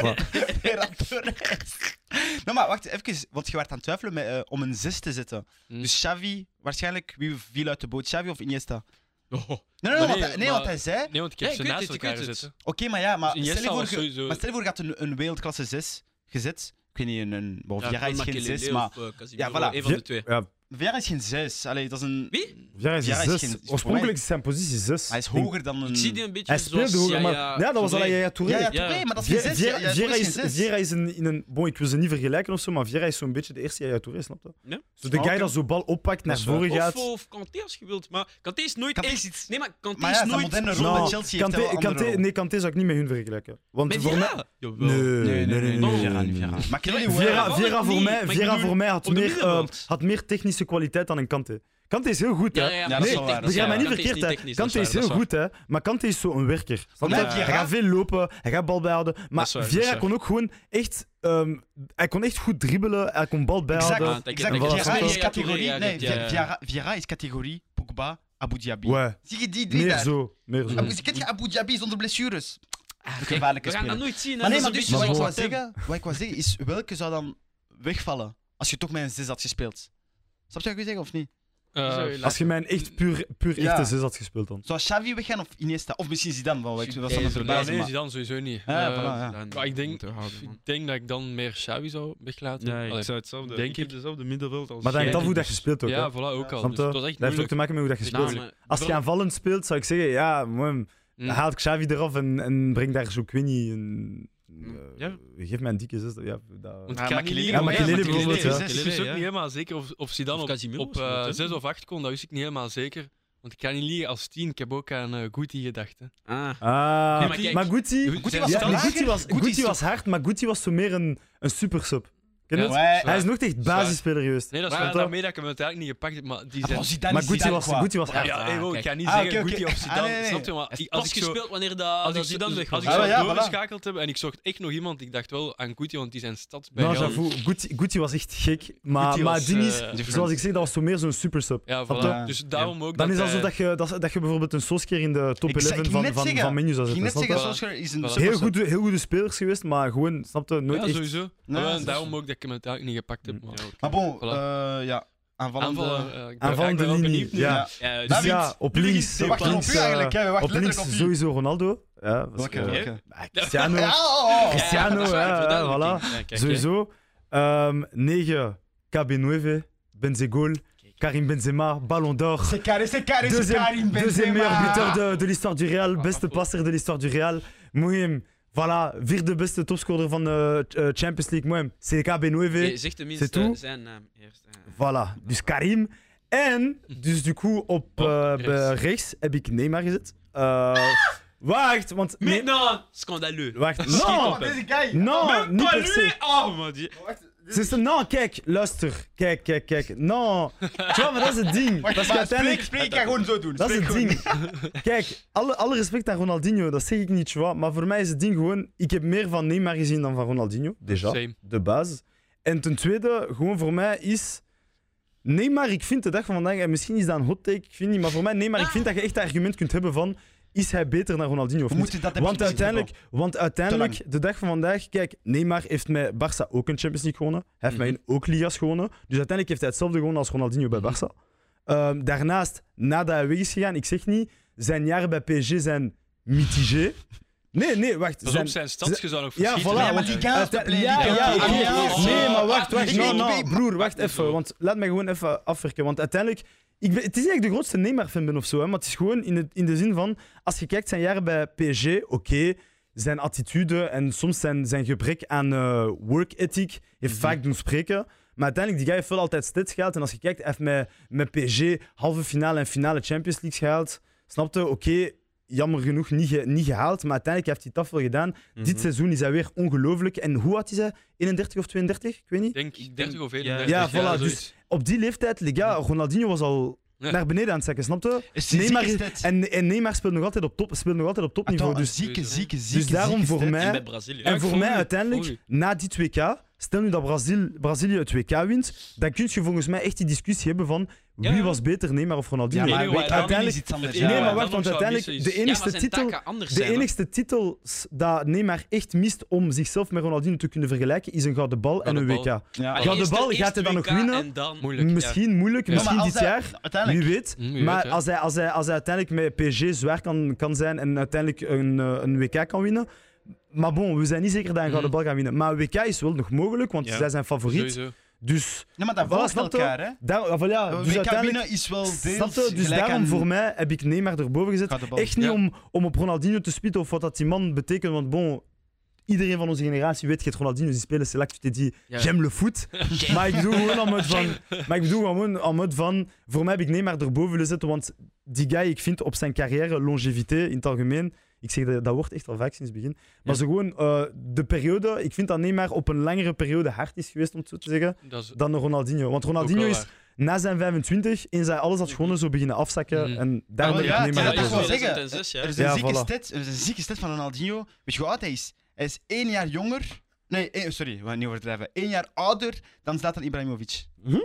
wat. Ferran Torres. Nou, maar wacht even, want je werd aan het twijfelen met, eh, om een 6 te zetten. Hm. Dus Xavi, waarschijnlijk, wie viel uit de boot, Xavi of Iniesta? Oh. Nee, nee, want, nee, want hij zei... nee, want ik heb Ja, ze naast elkaar gezet. Oké, maar ja, maar Dus stel Iniesta je voor, was ge- sowieso... maar stel je voor, je had een, een wereldklasse 6 gezet. Ik weet niet, een, een bon, Ja, Vieira is geen Makelele 6, maar of, eh, Ja, voilà. Een van de twee. Ja, Vieira is geen 6. Allee, dat is een... Wie? Vieira is Vieira is 6. geen- voor Oorspronkelijk mij- is zijn positie 6. Hij is hoger dan een... Ik zie die een beetje Hij speelde zoals hoger, maar... Yaya Ja, dat was al. Yaya Touré. Ja, ja, Ja. Touré, maar dat is geen Vieira 6. Vieira- Vieira is, Vieira is in, in een... Bon, ik wil ze niet vergelijken of zo, maar Vieira is zo'n beetje de eerste Yaya Touré, snap je? Ja. Zo de Ah, guy oké. dat zo'n bal oppakt, naar is waar. voren Of, gaat. of Kanté als je wilt. Maar Kanté is nooit Kanté echt... is iets... Nee, maar Kanté Maar is zijn nooit... moderne rol Nou, bij Chelsea heeft Kanté, wel een andere Kanté, rol. nee, Kanté zou ik niet met hun vergelijken. Want Met voor mij... Vieira? Jawel. Nee, nee, nee, nee. Vieira, nee, niet nee. Vieira. Maar Kelly Vieira, wel. Vieira- Vieira, niet, voor mij, maar ik Vieira bedoel, voor mij had op de meer, eh, middenveld. had meer technische kwaliteit dan een Kanté. Kanté is heel goed, hè? Ja, ja, Ja, maar dat is nee, wel waar, dat is begrijp mij niet verkeerd, hè. Kanté is heel goed, hè. Maar Kanté is zo'n werker. Snap je? mij Hij Vieira- gaat veel lopen, hij gaat bal bijhouden. Maar waar, Vieira kon ook gewoon echt... ehm, hij kon echt goed dribbelen, hij kon bal bijhouden. Exact. Vieira is categorie... Nee. Vieira- Vieira is categorie Pogba, Abu Dhabi. Ouais, Zie je die drie meer daar? zo. Meer zo. Abu- Ken je Abu Dhabi zonder blessures? Ah, Een kijk, gevaarlijke we gaan dat nooit zien. hè. Maar nee, dus een wat ik wou zeggen, wat ik wou zeggen is, welke zou dan wegvallen als je toch met een 6 had gespeeld? Snap je wat ik wil zeggen of niet? Eh, Als je mij een echt puur, puur Ja. echte zes had gespeeld dan. Zou Xavi weggaan of Iniesta? Of misschien Zidane, ik was van verbaasd. nee, Zidane sowieso niet. Ja, Eh, voilà, ja. Dan Maar ik denk, houden, ik denk dat ik dan meer Xavi zou weglaten. Ja, ik zou hetzelfde. denk ik heb ik. dezelfde middenveld als Maar dan af hoe dat je speelt ook. hè. ja, voilà, ook al. Dus was echt Dat heeft ook te maken met hoe dat je Nou, speelt. maar- Als je aanvallend speelt, zou ik zeggen, ja, man, Mm. haal Xavi eraf en, en breng daar zo, ik niet, een... Ja. eh, Geef mij een dikke zes. Ja, dat... Makelele Ja, bijvoorbeeld, is ja. zes. Wist ook niet helemaal zeker of, of Zidane Of op, op hè. 6 of 8 kon, dat wist ik niet helemaal zeker. Want ik kan niet liegen als 10. Ik heb ook aan uh, Guti gedacht. Hè. Ah. Ah, Nee, maar kijk, maar Gucci, Guti Guti was ja, Guti Guti was hard, maar Gucci was zo meer een, een supersub. Ja, het? Hij is nog echt basisspeler geweest. Nee, dat is wel daarmee dat ik hem uiteindelijk niet gepakt heb. Maar die Ah, zijn... Maar Zidane, was. Gucci was Ja, hard. ja, hey, bro, ik ga niet Ah, zeggen oké, Guti oké. of Zidane. Ah, nee, nee, Snap je? Maar als ik zo... gespeeld wanneer dat, Als dat ik, Zidane weg was. als ik Ah, zo ja, voilà. doorgeschakeld heb en ik zocht echt nog iemand, ik dacht wel aan Guti, want die zijn stads bij Nou, j'avoue, Gucci was echt gek. Maar, Guti maar was, het ding is, eh, zoals ik zeg, dat was zo meer zo'n supersub. Ja? Dus daarom ook Dan is zo hij- dat je, dat, je bijvoorbeeld een Solskjaer in de top Ik zei- 11 ik ging van, van, van menu zou Ik net zeggen? Solskjaer is een. Heel, goede spelers geweest, maar gewoon, snap je, nooit Ja, echt... sowieso. Nee, Ja, is daarom ook dat ik hem uiteindelijk niet gepakt heb. Maar... Maar bon, Voilà. eh, ja. Aanvallende... Aanvallen, eh, ik ben- Aanvallende linie, benieuwd ja. Ja, Dus op links, we op wachten op u eigenlijk, hè. We wachten op links op sowieso Ronaldo. Ja, ah, Cristiano. Ja. Cristiano, ja, voilà. Sowieso. Ehm 9, KB9, Benzegol, Karim Benzema, Ballon d'Or. C'est carré, c'est carré, c'est Karim deuxième meilleur Benzema. buteur de, de l'histoire du Real, beste passer de l'histoire du Real. Mohim, voilà, vierde beste topscorer van de eh, Champions League. Mohim, c'est KB9. Oké, zeg tenminste C'est tout? zijn naam eerst. eh. Voilà, dus Karim. En, dus du coup, op eh, rechts. heb ik Neymar gezet. Eh, wacht, want... Mais Nee, non! Scandaleux. wacht, non. Deze guy. non, niet per se. Oh, mon dieu. Ça, non, kijk, luister. Kijk, kijk, kijk. Non. Tu vois, maar dat is het ding. Wacht, que maar spreek, uiteindelijk... spreek, ik ga gewoon zo doen. Dat is het gewoon. ding. Kijk, alle, alle respect aan Ronaldinho, dat zeg ik niet, tu vois. Maar voor mij is het ding gewoon... Ik heb meer van Neymar gezien dan van Ronaldinho, déjà. Same. De basis. En ten tweede, gewoon voor mij is... Neymar, ik vind de dag van vandaag... En misschien is dat een hot take, ik vind niet. Maar voor mij, Neymar, ik vind dat je echt het argument kunt hebben van... Is hij beter dan Ronaldinho of niet? dat Want uiteindelijk, want uiteindelijk de dag van vandaag, kijk, Neymar heeft met Barça ook een Champions League gewonnen. Hij heeft met hen ook Ligas gewonnen. Dus uiteindelijk heeft hij hetzelfde gewonnen als Ronaldinho bij Mhm. Barça. Ehm, daarnaast, nadat hij weg is gegaan, ik zeg niet, zijn jaren bij PSG zijn mitigé. Nee, nee, wacht. Pas zijn- op zijn nog Ja, voilà. Ja, maar die ja, ja, ja, Nee, maar wacht, wacht. Ik No, broer, wacht even. Want laat mij gewoon even afwerken. Want uiteindelijk, ik ben, het is ik de grootste Neymar-fan ben of zo, hè, maar het is gewoon in, het, in de zin van, als je kijkt zijn jaren bij PSG, oké, zijn attitude en soms zijn, zijn gebrek aan eh, work ethic heeft Mhm. vaak doen spreken. Maar uiteindelijk, die guy heeft wel altijd stats gehaald. En als je kijkt, hij heeft met, met PSG halve finale en finale Champions League gehaald. Snapte? Oké, jammer genoeg niet, ge- niet gehaald. Maar uiteindelijk heeft hij het wel gedaan. Mhm. Dit seizoen is hij weer ongelooflijk. En hoe oud is hij? 31 of 32? Ik weet niet. Ik denk 30 of 31. Ja, voilà, zoiets. dus- Op die leeftijd, les gars, Ronaldinho was al Ja. naar beneden aan het zakken, snapte? Neymar. En, en Neymar speelt nog altijd op, top, speelt nog altijd op topniveau. Attends, Dus, zieke, zieke, zieke, dus daarom zieke voor mij- En. Ja, voor mij uiteindelijk, na die 2K, stel nu dat Brazil, Brazilië het 2K wint, dan kun je volgens mij echt die discussie hebben van wie Ja, ja. was beter, Neymar of Ronaldinho. Ja, maar enige WK uiteindelijk- is iets anders. het nee, maar dan wacht, want uiteindelijk, de enigste titel... De enigste titel dat Neymar echt mist om zichzelf met Ronaldinho te kunnen vergelijken, is een gouden bal en een Gouden WK. bal. Gouden eerst- bal, eerst gaat hij dan nog WK winnen? En dan... Moeilijk. ja. Misschien moeilijk, misschien dit hij- jaar. Uiteindelijk. Wie weet. Maar als, hij, als, hij, als hij uiteindelijk met PSG zwaar kan, kan zijn en uiteindelijk een, eh, een WK kan winnen. Maar bon, we zijn niet zeker dat hij een gouden Mhm. bal gaat winnen. Maar WK is wel nog mogelijk, want Ja. zij zijn favoriet. Sowieso. Dus, Nee, maar dat Voilà, volgt snap je? elkaar, hè? daar, ah, wel ja, WK dus uiteindelijk... winnen is wel deels Snap je? Dus gelijk daarom aan voor mij heb ik Neymar erboven gezet. bal. Echt niet Ja. om, om op Ronaldinho te spitten of wat dat die man betekent. Want bon, iedereen van onze generatie weet, je hebt Ronaldinho die spelen select, tu te dit, Ja. j'aime le foot. maar ik bedoel gewoon aan mode van, maar ik bedoel gewoon aan van, voor mij heb ik Neymar erboven willen zetten, want die guy, ik vind op zijn carrière, longevité in het algemeen, ik zeg dat, dat wordt echt al vaak sinds het begin, maar Ja. zo gewoon eh, de periode, ik vind dat Neymar op een langere periode hard is geweest, om het zo te zeggen, is dan Ronaldinho. Want Ronaldinho is waar. na zijn 25, eens hij alles had gewonnen, zo beginnen afzakken. Mhm. En daarom Ah, heb ik ja, Neymar ja, dat is wel zeggen. 2006, ja. Er is een, Ja, zieke voilà. stat, er is een zieke stat van Ronaldinho. Weet je hoe oud hij is? Hij is één jaar jonger. Nee, één- sorry, we gaan niet overdrijven. Eén jaar ouder dan Zlatan Ibrahimovic. Mhm.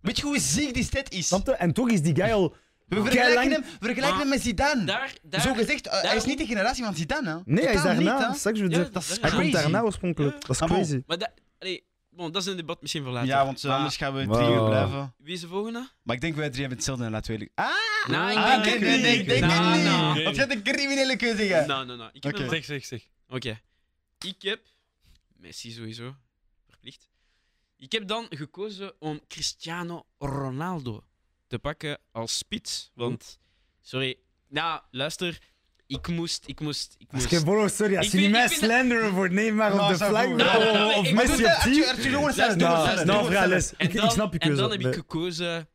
Weet je hoe ziek die stat is? En toch is die guy al. We Kei vergelijken lang- hem, we vergelijken Maar hem met Zidane. Daar, daar, Zo gezegd, eh, hij is niet de generatie van Zidane. Hè? Nee, hij is daarna. niet? Straks Ja, zeggen, Dat is hij komt daarna oorspronkelijk. Ja. Dat is Ah, crazy. Maar dat, allee, bon, dat is een debat misschien voor later. Ja, want eh, Maar anders gaan we Wow. drie uur blijven. Wie is de volgende? Maar ik denk wij drie hebben hetzelfde, laten we. Ah, ik ah, denk nee, het nee, niet. nee, ik denk het niet. Want je hebt een criminele keuze gehad. Nou, nou, nou. Ik heb Oké. een- Zeg, zeg, zeg. Oké. Ik heb... Messi sowieso. Verplicht. Ik heb dan gekozen om Cristiano Ronaldo te pakken als spits. Want... Sorry. Nou, luister. Ik moest... Ik moest... Ik moest... je volgt, sorry, als Ik je niet vind- mij ik vind dat- slanderen voor Neymar Nou, op de goed. of- Nou, of ik- Messi op het, team. Nou. En Ik, dan, ik snap je en keuze. dan heb ik gekozen...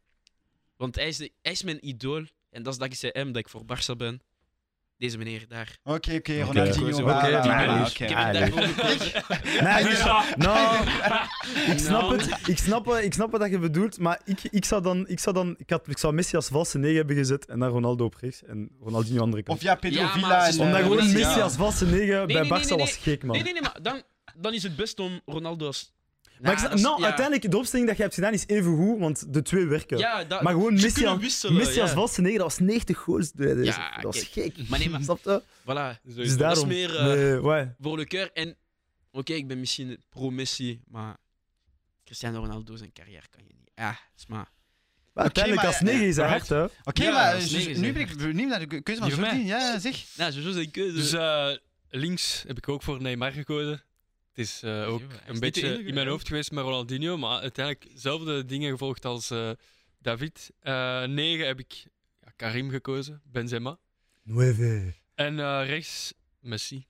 Want hij is, de, hij is mijn idool. En dat is dankzij hem dat ik voor Barça ben. Deze meneer daar. Oké, oké. Ronaldinho. Oké, voilà, oké. Ik heb nee. daarvoor gekozen. Nee, ik- nou, ik snap Nou. het. Ik snap, het- ik snap wat je bedoelt, maar ik, ik zou dan... Ik zou, dan ik, had, ik zou Messi als valse negen hebben gezet en dan Ronaldo op rechts en Ronaldinho aan de andere kant. Of ja, Pedro Ja, Villa en... Omdat gewoon Messi, Messi ja. als valse negen bij nee, nee, Barça nee, was gek, man. Nee, nee, nee, maar dan, dan is het best om Ronaldo als... Maar ik Nou, dat is- nou, ja. uiteindelijk, de opstelling dat je hebt gedaan is even goed, want de twee werken. Ja, dat, Maar gewoon ze Messi, kunnen aan- wisselen, Messi als ja. valse negen, dat was 90 goals. Dat is, Ja, dat was kijk. gek. Maar nee, maar- Snap je? Voilà, Dus daarom. dat is meer eh, Nee, ouais. voor le cœur. En oké, ik ben misschien pro-Messi, maar Cristiano Ronaldo zijn carrière kan je niet. Ja, dat is maar... Maar uiteindelijk, maar- als negen is hij ja, hard, hè. Oké, Ja, maar dat is dus negen, nu zeg. ben ik benieuwd naar de keuze van Jordi. Ja, zeg. Nou, sowieso zijn keuze. Dus eh, links heb ik ook voor Neymar gekozen. Het is eh, ook is een beetje enige, in mijn hoofd geweest met Ronaldinho, maar uiteindelijk dezelfde dingen gevolgd als eh, David. Eh 9 heb ik ja, Karim gekozen, Benzema. Nueve. En eh, rechts Messi.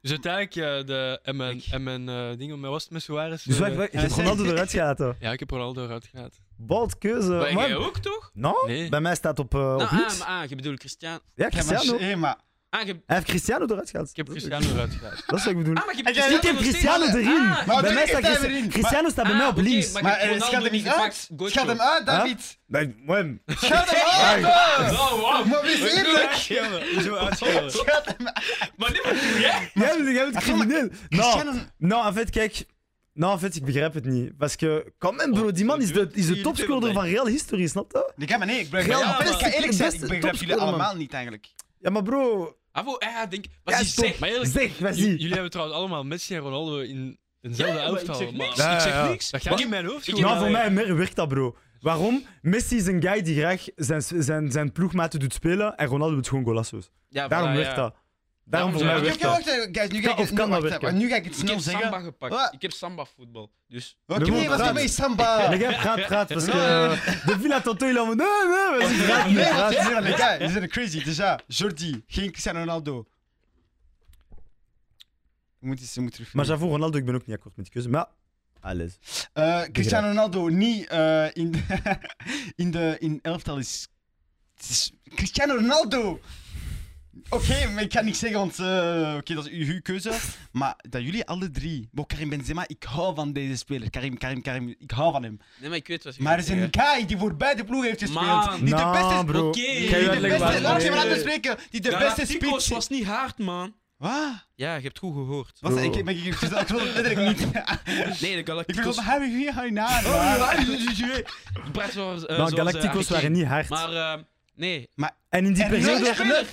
Dus uiteindelijk de, en mijn, en mijn eh, dingen, wat was het met Suarez? Dus wacht, wacht, je hebt Ronaldo eruit gehaald. Ja, ik heb Ronaldo eruit gehaald. Bald keuze. Maar jij ook, toch? Nou, Nee. bij mij staat op, eh, op Nou, niks. ah, maar, ah, je bedoelt Cristiano. Ja, Ja, maar, Cristiano. hé, maar Ah, je... Hij heeft Cristiano eruit gehaald. Ik heb Cristiano eruit gehaald. Dat is wat ik bedoel. ah maar je hebt Ik heb Ik Cristiano erin. ah, Maar bij mij staat Cristiano. erin. Cristiano staat bij ah, mij op links. Maar, Maar Ronaldo schat hem niet uit. Schat hem uit, David. Nee, man. Schat hem uit. Oh. Maar wees eerlijk. Zo uitschelden. Schat hem uit. Maar dit doe jij? Jij bent, jij bent crimineel. Nou, nou, en fait, kijk. Nou, en fait, ik begrijp het niet. Parce que, come on, bro, die man is de, is de topscorer van Real History, snap je? Nee, maar nee, ik begrijp Real ik ga eerlijk de zijn, beste ik begrijp jullie allemaal niet eigenlijk. Ja, maar bro. Ah, wow, ja, denk... Wat Ja, zegt. Maar eerlijk, Zeg, wat j- jullie hebben trouwens allemaal Messi en Ronaldo in eenzelfde Ja, maar ik zeg maar- niks. Ja, Ik zeg niks. Dat gaat niet in mijn hoofd. Nou, voor mij werkt dat, bro. Waarom? Messi is een guy die graag zijn, zijn, zijn ploegmaten doet spelen en Ronaldo doet gewoon golassos. Ja, Daarom voilà, werkt ja. dat. Daarom voor mij werkt dat. guys, nu ga ik of het kan dat werken? Nu ga ik het Ik snel heb samba zeggen. gepakt. Wat? Ik heb samba voetbal. Dus... Oké, Nee, wat is mee samba? Les gars, praat, praat. Parce que de Villa Tonto, il a nee, nee, vas-y, praat, Nee, zijn les gars, die zijn crazy. Dus ja, Jordi, geen Cristiano Ronaldo. Je moet eens, je moet terug. Maar j'avoue, Ronaldo, ik ben ook niet akkoord met die keuze. Maar, alles. Eh, Cristiano Ronaldo niet eh, in, de, in de in elftal is, is Cristiano Ronaldo. Oké, maar ik ga niet zeggen, want eh, oké, dat is uw, uw keuze. Maar dat jullie alle drie, Bo Karim Benzema, ik hou van deze speler. Karim, Karim, Karim, ik hou van hem. Nee, maar ik weet wat je Maar er gaat is een zeggen. guy die voor beide ploegen heeft gespeeld. Man. die de Nou, beste, bro. Oké. Ga je die de uitleggen beste, laat je Nee. laten spreken. Die de beste Galacticos was niet hard, man. Wat? Ja, je hebt goed gehoord. Was, Bro. ik, ik, ik, ik, ik wil het letterlijk niet. Nee, de ik Galacticos... wil het hebben hier gaan naar. Ik praat zoals... eh, Nou, zoals, eh, Galacticos waren niet hard. Maar, eh, nee. En in die Er periode... negen-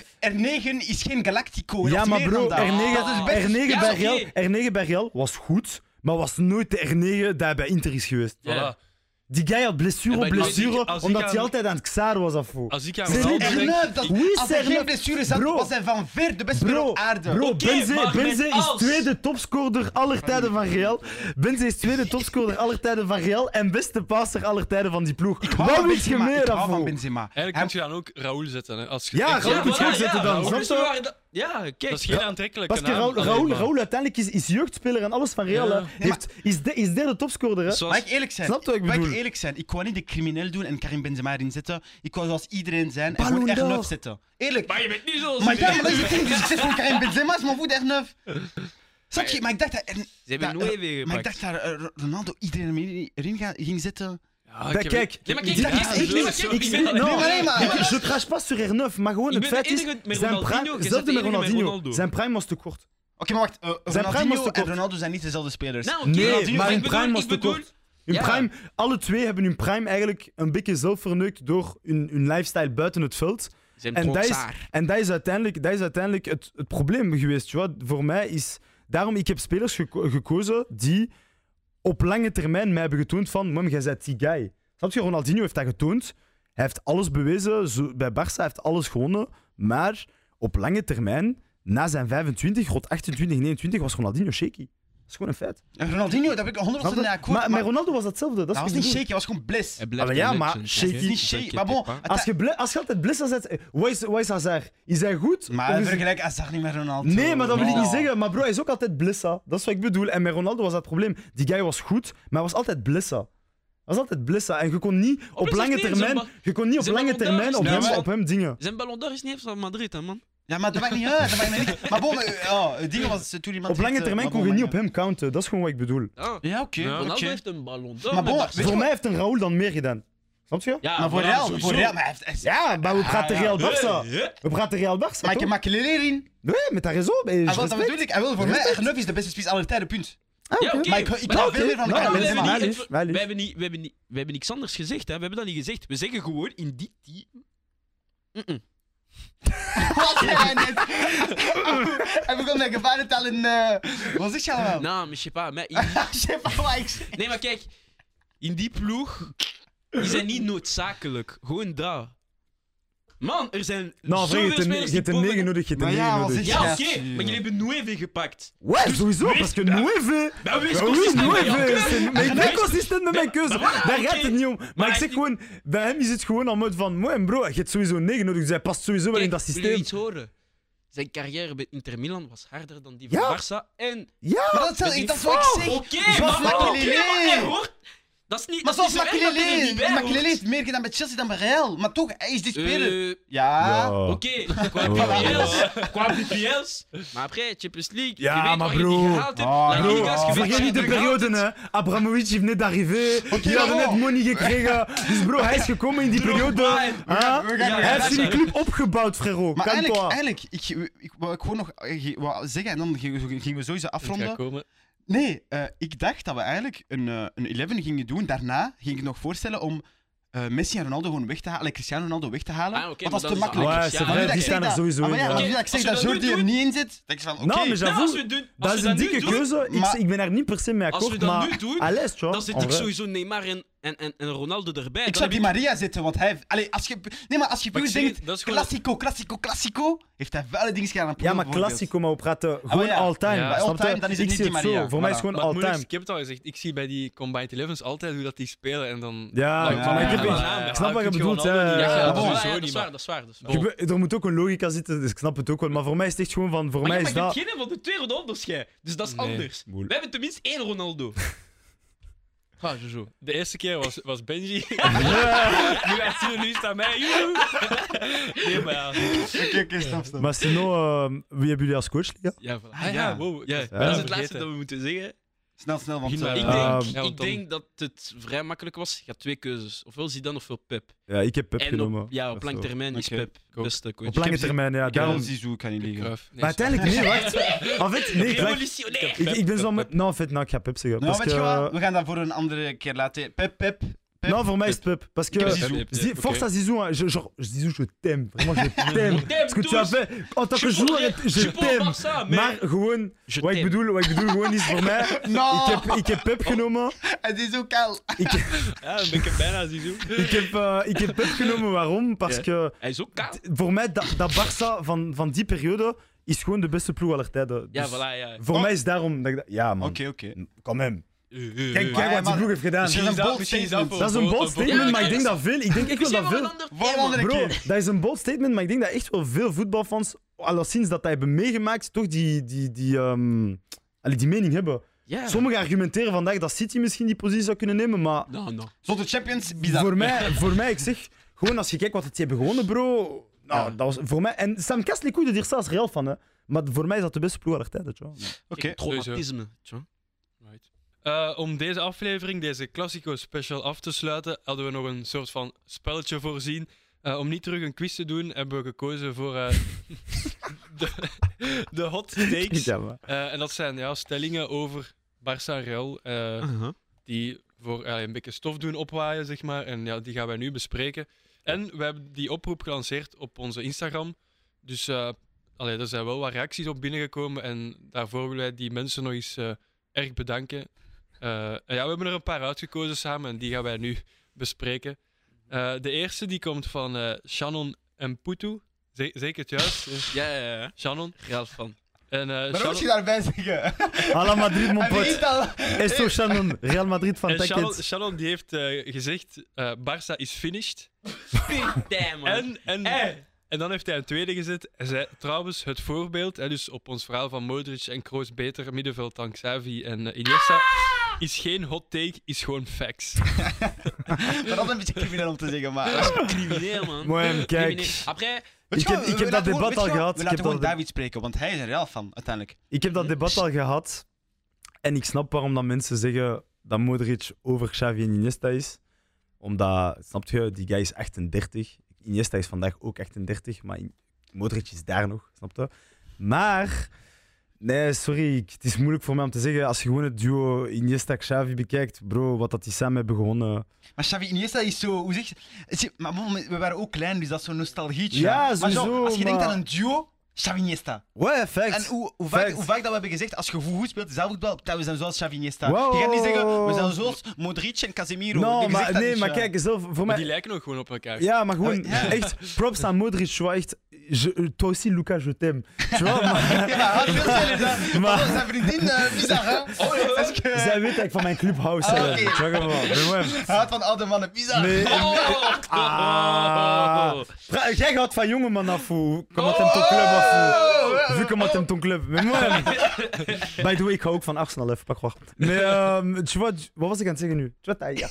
R9 is geen Galactico. Ja, maar bro, dan dat. R9, Dat is best- R9, Ja, bij oké. Real, R9 bij Real was goed, maar was nooit de R9 dat bij Inter is geweest. Ja. Voilà. Die guy had blessure Ja, op maar als ik- blessure, als ik omdat aan- hij altijd aan het xaar was afvoer. Als ik aan Ronaldo er denk... R9, dat, Wie is als hij R9? geen blessures had, Bro. was hij van ver de beste speler Bro, op aarde. bro Oké, Benze, maar met Benze is als- tweede topscorer aller tijden van Real. Benze is tweede topscorer aller tijden van Real en beste passer aller tijden van die ploeg. Ik hou Wat van wil je Benzema, meer ik hou van afvoer? Benzema. Eigenlijk Hij- moet je dan ook Raoul zetten. Hè, als je Ja, echt- Raoul Ja, moet je voilà, ook zetten dan, Raoul snap is je? waar dat- Ja, kijk. Dat is geen aantrekkelijke Parce naam. Raoul, uiteindelijk is, is jeugdspeler en alles van Real. Ja. Heeft, is, de, is derde topscorer. Hè? Zoals- Mag ik eerlijk zijn? Snap je wat ik Mag bedoel? ik eerlijk zijn? Ik wou niet de crimineel doen en Karim Benzema erin zetten. Ik wou zoals iedereen zijn en Ballon gewoon d'Or. R9 zetten. Eerlijk. Maar je bent niet zoals Maar ja, iedereen. maar dat is het ding. Dus ik gewoon Karim Benzema is mijn voet R9. Snap je? Maar ik dacht dat... er- Ze hebben dat- nooit weer Maar ik dacht dat Ronaldo iedereen erin ging zetten. Kijk, heb- kijk. Nee, maar ik- kijk, ik- Ik ben- no, nee, maar je crache pas sur R9, maar gewoon het ben feit is, zijn prime, je zet hetzelfde de met Ronaldinho, zijn prime was te kort. Oké, maar wacht. eh, Zijn prime was Ronaldinho te en kort. Ronaldo zijn niet dezelfde spelers. Nou, Nee, maar hun prime was te kort. Hun Ja. prime, alle twee hebben hun prime eigenlijk een beetje zelf verneukt door hun, hun lifestyle buiten het veld. Zijn En dat is, trotsaar. en dat is uiteindelijk, dat is uiteindelijk het, het probleem geweest. Je weet. Voor mij is... Daarom, ik heb spelers geko- gekozen die op lange termijn mij hebben getoond van, mam, jij bent die guy. Snap je? Ronaldinho heeft dat getoond. Hij heeft alles bewezen. Bij Barça heeft alles gewonnen. Maar op lange termijn, na zijn 25, rond 28, 29, was Ronaldinho shaky. Dat is gewoon een feit. En Ronaldinho, dat heb ik 100% Snap je? naar akkoord. maar, met Ronaldo was hetzelfde. Dat is hij was niet shaky, hij was gewoon bliss. Maar ja, maar shaky-? Niet shaky, maar bon. Als je, als je altijd bliss zet, wat is, wat is Hazard? Is hij goed? Maar is- vergelijkt Hazard niet met Ronaldo. Nee, maar dat wil ik niet Oh. zeggen. Maar bro, hij is ook altijd blissa. Dat is wat ik bedoel. En met Ronaldo was dat het probleem. Die guy was goed, maar hij was altijd blissa. Hij was altijd blissa. En je kon niet op lange termijn, je kon niet op lange termijn op hem, op hem dingen. Zijn Ballon d'Or is niet van Madrid, hè, man. Ja, maar dat maakt niet uit. Dat maakt niet. Maar bon, eh, oh, het ding was eh, toen iemand. Op lange eh, termijn maar kon je niet op maar- hem counten. Dat is gewoon wat ik bedoel. Ja. Ja, oké. Ja. Ronaldo oké. heeft een Ballon d'Or Maar bon, je Voor mij heeft een Raúl dan meer gedaan. Snap je? Ja, Maar voor Real, sowieso. voor Real, maar hij heeft. Ja, maar we praten ja. Real Barça. We praten Real Barça. Maar ik heb toch? Makelele erin. Nee, met haar raison. mais je Hij wil, dat bedoel ik. Hij wil voor mij. R9 is de beste spits aller tijden, punt. Ah, Ja, oké. oké. Maar ik, ik Maar veel meer van Karim we hebben Benzema. niet- niet- lief, wel lief. we hebben niet- we hebben niet- we hebben niks anders gezegd, hè. We hebben dat niet gezegd. We zeggen gewoon in die team. Zei hij net? Hij begon met gevarentaal in. eh, Wat zeg je allemaal? Nou, maar je sais pas, maar in- Chef, wat ik zeg. Nee, maar kijk. In die ploeg is hij niet noodzakelijk. Gewoon daar. Man, er zijn Nou, zoveel vriend, je hebt een- spelers je die hebt een boven- 9 nodig. Je hebt een Maar ja, 9 wat nodig. Ja, Ja, oké, maar jullie hebben Nueve gepakt. Ouais, sowieso, Wees- parce que Ja. Nueve. Wees Ja, oui, consistent met jouw Nueve. keuze. c'est- Maar ik ben consistent met mijn keuze. Maar voilà, Daar oké. gaat het niet om. Maar Maar ik zeg ik- gewoon, bij hem is het gewoon al mode van, mooi bro, je hebt sowieso een 9 nodig, dus hij past sowieso wel in dat Kijk, wil je systeem. iets horen? Zijn carrière bij Inter Milan was harder dan die Ja. van Barça. En... Ja, Maar dat is, die dat is wat ik zeg. Oké, maar, maar, oké, maar hij hoort... Dat is niet... Maar dat is zoals niet zo erg dat hij er niet bij Makelele. Makelele hoort. heeft meer gedaan bij Chelsea dan bij Real. Maar toch, hij is die speler. Eh, Ja. Oké, qua. BPL's, qua BPL's, maar après, Champions League, Ja, je weet maar je bro. niet gehaald hebt. Oh, La bro. Liga's, je weet Vergeet wat je niet de gehaald periode, hebt. hè. Abramovic heeft net d'arrivé. Die hadden net money gekregen. Dus bro, hij is gekomen in die periode. Huh? we gaan- Hij heeft die club opgebouwd, frérot. Maar eigenlijk, Calme-toi. eigenlijk ik, ik, wou ik gewoon nog eh, wou zeggen en dan gingen we- gingen we sowieso Het gaat afronden. komen. Nee, eh, ik dacht dat we eigenlijk een, eh, een 11 gingen doen. Daarna ging ik nog voorstellen om eh, Messi en Ronaldo gewoon weg te halen. Cristiano Ronaldo weg te halen. Ah, dat is maar te makkelijk. Ouais, Ja, maar die ik staan zeg er dat- sowieso Ah, in. maar ja, ja. dat ik zeg Als dat Jordi er niet in zit, denk ik van oké. Nou, als doen, dat als is een dikke doen, keuze. Ik, maar- ik ben er niet per se mee Als we akkoord, dat maar nu doen, dan en ik sowieso Neymar en, en, en, en Ronaldo erbij. Ik zou heb die Maria zitten, want hij. Allee, als je... Nee, maar als je puur ik denkt... dat is gewoon- Klassico, klassico, klassico... Heeft hij vuile dingen gedaan aan Ja, maar klassico, maar we praten gewoon ja. all-time. All-time, dan is het ik niet zie Di het zo. Maria. Voor mij is gewoon all-time. ik heb het al gezegd, ik zie bij die Combined Elevens altijd hoe dat die spelen en dan... Ja, ik, heb, ja, ik, ja, ik snap wat je gewoon bedoelt. Dat, is waar, dat is waar, maar- dat is waar. Dat is waar. Je be- er moet ook een logica zitten, dus ik snap het ook wel. Maar voor mij is het echt gewoon van... Voor mij is maar je dat... hebt geen van de twee Ronaldo's, jij. Dus dat is anders. We hebben tenminste één Ronaldo. Ah, Jojo. De eerste keer was, was Benji. nu gaat hij nu staat mij. Joehoe. nee, maar ja. Oké, oké, stop, stop. Maar sinon, eh, wie hebben jullie als coach, Liga? Ja, voilà. Ah, ja, ja. wow. Ja, Ja, dat is het laatste dat we moeten zeggen. Snel, snel, want... Begin maar. eh, Ik Uh, denk, ja, want ik dan- denk dat het vrij makkelijk was. Je had twee keuzes. Ofwel Zidane ofwel Pep. Ja, ik heb Pep en genomen. op, ja, op zo. termijn is Oké. Pep ook. beste coach. Op lange heb termijn, ja. Ik heb Daarom... Zizou, kan niet liggen. Nee, Maar uiteindelijk, nee, wacht. En fait, nee, ik, lag- Revolutionair! ik, ik ben zo met... Nou, en fait, nou, ik ga Pep zeggen. Nou, Parce weet je que- wat? We gaan dat voor een andere keer laten. Pep, Pep. Non, voor mij is het Pep. Parce que. Zizou. Zi-. Force à Zizou, hein. Je, genre, Zizou, je t'aime. Vraiment, je t'aime. Ce que tu as fait en tant que joueur, je t'aime. Maar gewoon, Je wat ik, bedoel, wat ik bedoel gewoon is voor mij. No! Ik heb, ik heb Pep genomen. Het is zo kaal. Ik, Ja, dan ben ik er bijna Zizou. ik, heb, eh, ik heb Pep genomen, waarom? Parce Ja. que Hij is ook kaal. voor mij, dat, dat Barça van, van die periode is gewoon de beste ploeg aller tijden. Ja, Dus voilà, ja. Voor Oh. mij is daarom dat ik dat... Ja, man. Oké, oké. Quand même. Kijk, Kijk, Maar- kijk wat die ploeg heeft gedaan. misschien Dat is dat- misschien is dat is een bold statement, maar ik denk dat veel... Ik denk echt wel dat veel... Voor een andere Bro, keer. dat is een bold statement, maar ik denk dat echt wel veel voetbalfans, alleszins dat dat hebben meegemaakt, toch die, die, die, ehm, allee, die mening hebben. Ja. Sommigen argumenteren vandaag dat City misschien die positie zou kunnen nemen, maar Nou, nou. Zonder Champions, bizar. voor mij, voor mij, ik zeg, gewoon als je kijkt wat het hebben gewonnen, bro, nou, Ja. dat was voor mij... En Sam Kast les couilles de dire ça als Real fan, hè. Maar voor mij is dat de beste ploeg aller tijden, tjoh. Oké. Traumatisme. Eh, om deze aflevering, deze Classico special af te sluiten, hadden we nog een soort van spelletje voorzien. Eh, om niet terug een quiz te doen, hebben we gekozen voor eh, de, de hot takes. En dat zijn ja, stellingen over Barça en Real, Uh-huh. die voor een beetje stof doen opwaaien, zeg maar. En ja, die gaan wij nu bespreken. En we hebben die oproep gelanceerd op onze Instagram. Dus allee, er zijn wel wat reacties op binnengekomen. En daarvoor willen wij die mensen nog eens erg bedanken. Eh, ja, we hebben er een paar uitgekozen samen en die gaan wij nu bespreken. Eh, de eerste die komt van eh, Shannon en Putu. Ze- zeker het juist? Ja, ja, ja. Shannon. Real van. En, eh, Maar moet Shannon- je daarbij zeggen? Hala Madrid, mon pote. al. Esto Shannon, Real Madrid van en Shannon. Shannon die heeft eh, gezegd: eh Barça is finished. Damn, man. En, en, en dan heeft hij een tweede gezet. Hij zei trouwens het voorbeeld, hè, dus op ons verhaal van Modric en Kroos beter middenveld dan Xavi en Iniesta, is geen hot take, is gewoon facts. Maar dat is een beetje crimineel om te zeggen, maar... Crimineel, man. Mooi, Crimineel. kijk. Après, Ik heb- ik dat debat al gehad. We Ik laten heb gewoon dat- David spreken, want hij is een Real fan uiteindelijk. Ik heb dat debat al gehad. En ik snap waarom dat mensen zeggen dat Modric over Xavi en Iniesta is. Omdat, snap je, die guy is 38. Iniesta is vandaag ook 38, maar Modric is daar nog, snap je? Maar, nee, sorry, ik- het is moeilijk voor mij om te zeggen. Als je gewoon het duo Iniesta-Xavi bekijkt, bro, wat dat die samen hebben gewonnen. Maar Xavi Iniesta is zo, hoe zeg je... Maar we waren ook klein, dus dat is zo'n nostalgietje. Ja, maar zo, als je denkt aan een duo, Xavi Iniesta. Ouais, facts. En hoe, hoe, vaak, Facts. hoe vaak dat we hebben gezegd, als je goed speelt, zaalvoetbal, dat we zijn zoals Xavi Iniesta. Wow. Je gaat niet zeggen, we zijn zoals Modric en Casemiro. No, Je maar, nee, niet, maar ja. kijk, zelf, voor mij... die lijken ook gewoon op elkaar. Ja, maar gewoon, ja. echt, props aan Modric, vois, echt. Je, toi aussi, Lucas, je t'aime. Tu vois, maar... Ja, maar je. Zijn vriendin, uh, bizar, hè? Oh, que... Zij weet dat ik van mijn club hou, Ah, zelf. oké. Tu vois. Hij houdt van oude mannen, bizar. Nee, Oh, Ah. Fra- Jij gaat van jonge man af, hoe? Comment ton club hoe? Vu comment t'aimes ton club. Mais moi, by the way, ik hou ook van Arsenal, even pas croire. Mais, euh, tu vois, wat was ik aan het zeggen nu? Tu vois, ja.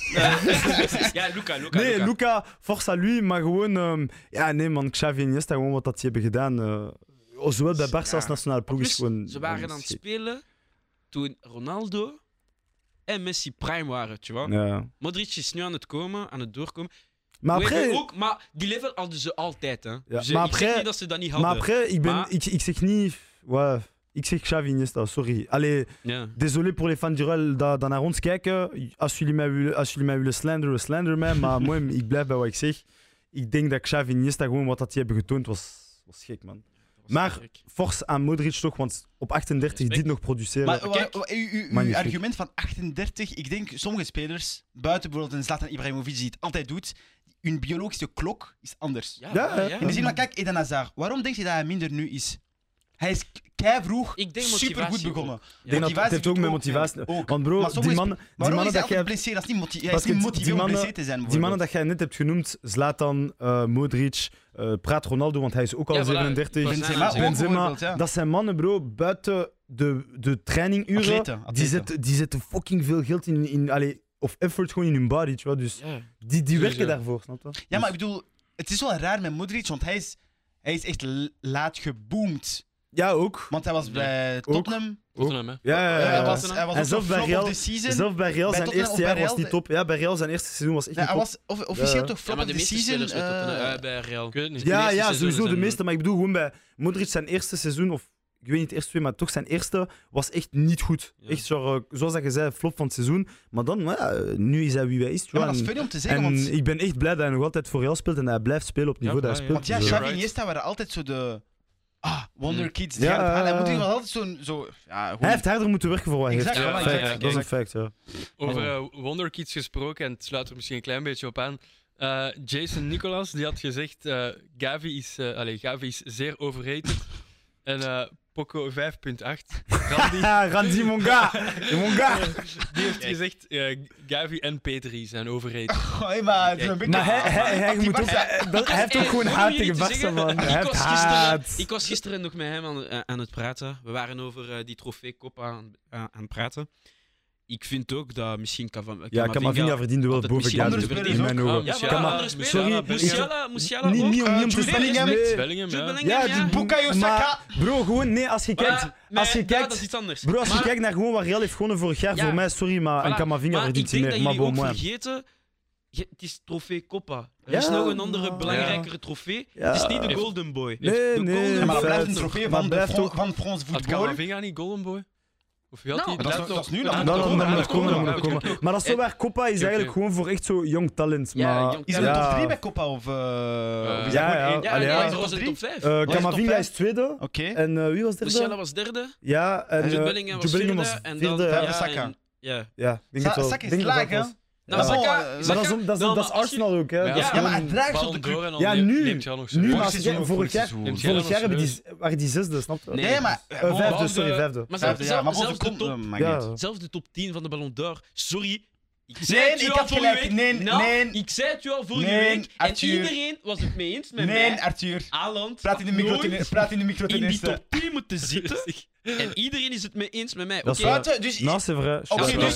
Luca, Luca. Nee, Luca. Luca, force à lui, maar gewoon... ja, nee man, Xavi en Iniesta, gewoon wat dat die hebben gedaan. eh, zowel bij Barça als nationale ploeg is gewoon... ze waren aan het spelen toen Ronaldo en Messi prime waren, tu vois. Ja. Modric is nu aan het komen, aan het doorkomen. Maar après... ook, maar die level hadden ze altijd, hè. Dus, maar ik zeg après- niet dat ze dat niet hadden. Maar après, ik, ben, Maar- ik, ik zeg niet... Ouais, ik zeg Xavi Iniesta, sorry. Allee, Ja. désolé pour les fans du Real dat, dat naar ons kijken. Als jullie mij willen, als jullie mij willen slanderen, slander mij. Maar moi, ik blijf bij wat ik zeg. Ik denk dat Xavi Iniesta gewoon wat dat die hebben getoond was, was gek, man. Maar Force aan Modric toch, want op 38 dit nog produceren. Maar Kijk. uw, uw- uw Magnifiek. argument van 38, ik denk sommige spelers, buiten bijvoorbeeld een Zlatan Ibrahimovic die het altijd doet, hun biologische klok is anders. Ja, Ja, ja. In de zin van, kijk, Eden Hazard, waarom denk je dat hij minder nu is? Hij is kei vroeg Ik denk super goed motivatie begonnen. ik denk dat het heeft ook met motivatie. Ook. Want bro, die mannen, die Waarom mannen is hij dat jij blessé? Dat is niet, moti hij is Parce niet que motivé die om mannen- te zijn. Die mannen dat jij net hebt genoemd, Zlatan, eh, Modric, eh, praat Ronaldo, want hij is ook al Ja, voilà. 37. Benzema Benzema ja. dat zijn mannen, bro, buiten de, de traininguren. Atleten, Die, zetten, die zetten fucking veel geld in, in allee, of effort gewoon in hun body, vois. Dus Ja. die, die werken Sowieso. daarvoor, snap je? Ja, maar ik bedoel, het is wel raar met Modric, want hij is, hij is echt l- laat geboomd. Ja, ook. Want hij was bij Tottenham. Tottenham, hè. Ja, ja, Eh, ja, hij ja. was, hij was En ook zelfs zo bij flop Real- of the season. Zelfs bij Real Bij zijn Tottenham eerste of bij jaar was Real- niet top. Ja, bij Real zijn eerste seizoen was echt Ja, niet hij top. was of- officieel Ja. toch Ja, flop maar of de the meeste season. spelers bij, Tottenham, eh, eh, bij Real. Ik weet het niet. De Ja, meeste ja, seizoenen sowieso de zijn- meeste. Maar ik bedoel gewoon bij Modric zijn eerste seizoen, of ik weet niet de eerste twee, maar toch zijn eerste was echt niet goed. Ja. Echt zo, zoals dat je zei, flop van het seizoen. Maar dan, ja, nu is hij wie hij is. Ja, maar dat is en funny om te zeggen, en want, ik ben echt blij dat hij nog altijd voor Real speelt en dat hij blijft spelen op het niveau Ja, dat hij ja, speelt. want ja, Xavi en. Iniesta waren altijd zo de... Ah, wonder Mm. kids. Die Ja, gaan het halen. Hij moet eh, wel altijd zo'n... Zo, ja, gewoon- hij heeft harder moeten werken voor wat hij Exact, heeft. ja, Fact, ja, ja, dat is een fact, ja. Over eh, Wonderkids gesproken, en het sluit er misschien een klein beetje op aan. Eh, Jason Nicolas die had gezegd: eh Gavi, is, allee, Gavi is zeer overrated. en eh Poco 5.8. Randy Ah, Randy Monga! Monga! die heeft gezegd: eh, Gavi en P3 zijn overrated. Oh, hey, maar het is een beetje... Maar hij, hij, hij, Die moet ook, hij, dat- hij heeft ook gewoon haat tegen Barca, man. Hij Ik heeft was, haat. gisteren, ik was gisteren nog met hem aan, eh, aan het praten. We waren over eh, die trofee Coppa aan, aan aan het praten. Ik vind ook dat misschien Ja, Camavinga verdiende wel boven andere in mijn ogen. Ja, sorry, Musiala, Musiala Niet, ook. niet om niet. Bellingham. ja. Die Bukayo Saka. Maar bro, gewoon nee, als je kijkt, als je kijkt- ja, dat is iets anders. bro, als je kijkt naar gewoon wat Real heeft gewonnen vorig jaar, Ja. voor mij, sorry, maar een. Camavinga Maar verdient ik hij denk meer. dat Maar bon, vergeten, het is trofee Coppa. Er Ja, is nog een andere belangrijkere trofee. Het is niet de Golden Boy. Nee, de nee, Golden maar dat blijft een trofee van, van Frans Had voetbal. Camavinga niet Golden Boy? Of wie had Nou, hij? dat is- dat is nu, dat Ah, moet Dat, komen, dat, komen, Maar dat is zo waar. Coppa is Oké, eigenlijk oké. gewoon voor echt zo jong talent. Maar, Is er een ja. top 3 bij Coppa of... eh, is Ja, dat ja. Ja, ja. er Top was een drie? top 5. Eh, is Camavinga is tweede. Oké. En eh, wie was derde? Musiala was derde. Ja, en Jude eh, Bellingham was vierde. En dan ja. Vijfde ja, Saka. Ja. Saka is laag. Nou, Maar dat is, Saka- om- dat is, nou, dat is maar als je- Arsenal ook, hè. Ja, Dat is Ja, maar hij draagt Ballon de d'Or dan Ja, neemt- nu- neemt hij nog Nu, maar seizoen vorig vorig jaar, seizoen. Neemt jij hebben die, waren die zesde, snap je? Nee, maar... Eh, vijfde, de- sorry, vijfde. Maar zelfs, de top, eh, zelfs de top 10 van de Ballon d'Or. Sorry. Ik Nee, het u ik al had vorige gelijk. week. Nee, Nou, nee. Ik zei het u al vorige Nee, week. En Arthur. iedereen was het mee eens met Nee, mij. Arthur. Haaland Praat in de micro praat in de micro in die top 10 moeten zitten. En iedereen is het mee eens met mij. Dat is Oké, waar. Buiten, dus... Non, c'est vrai. je suis Oké, d'accord.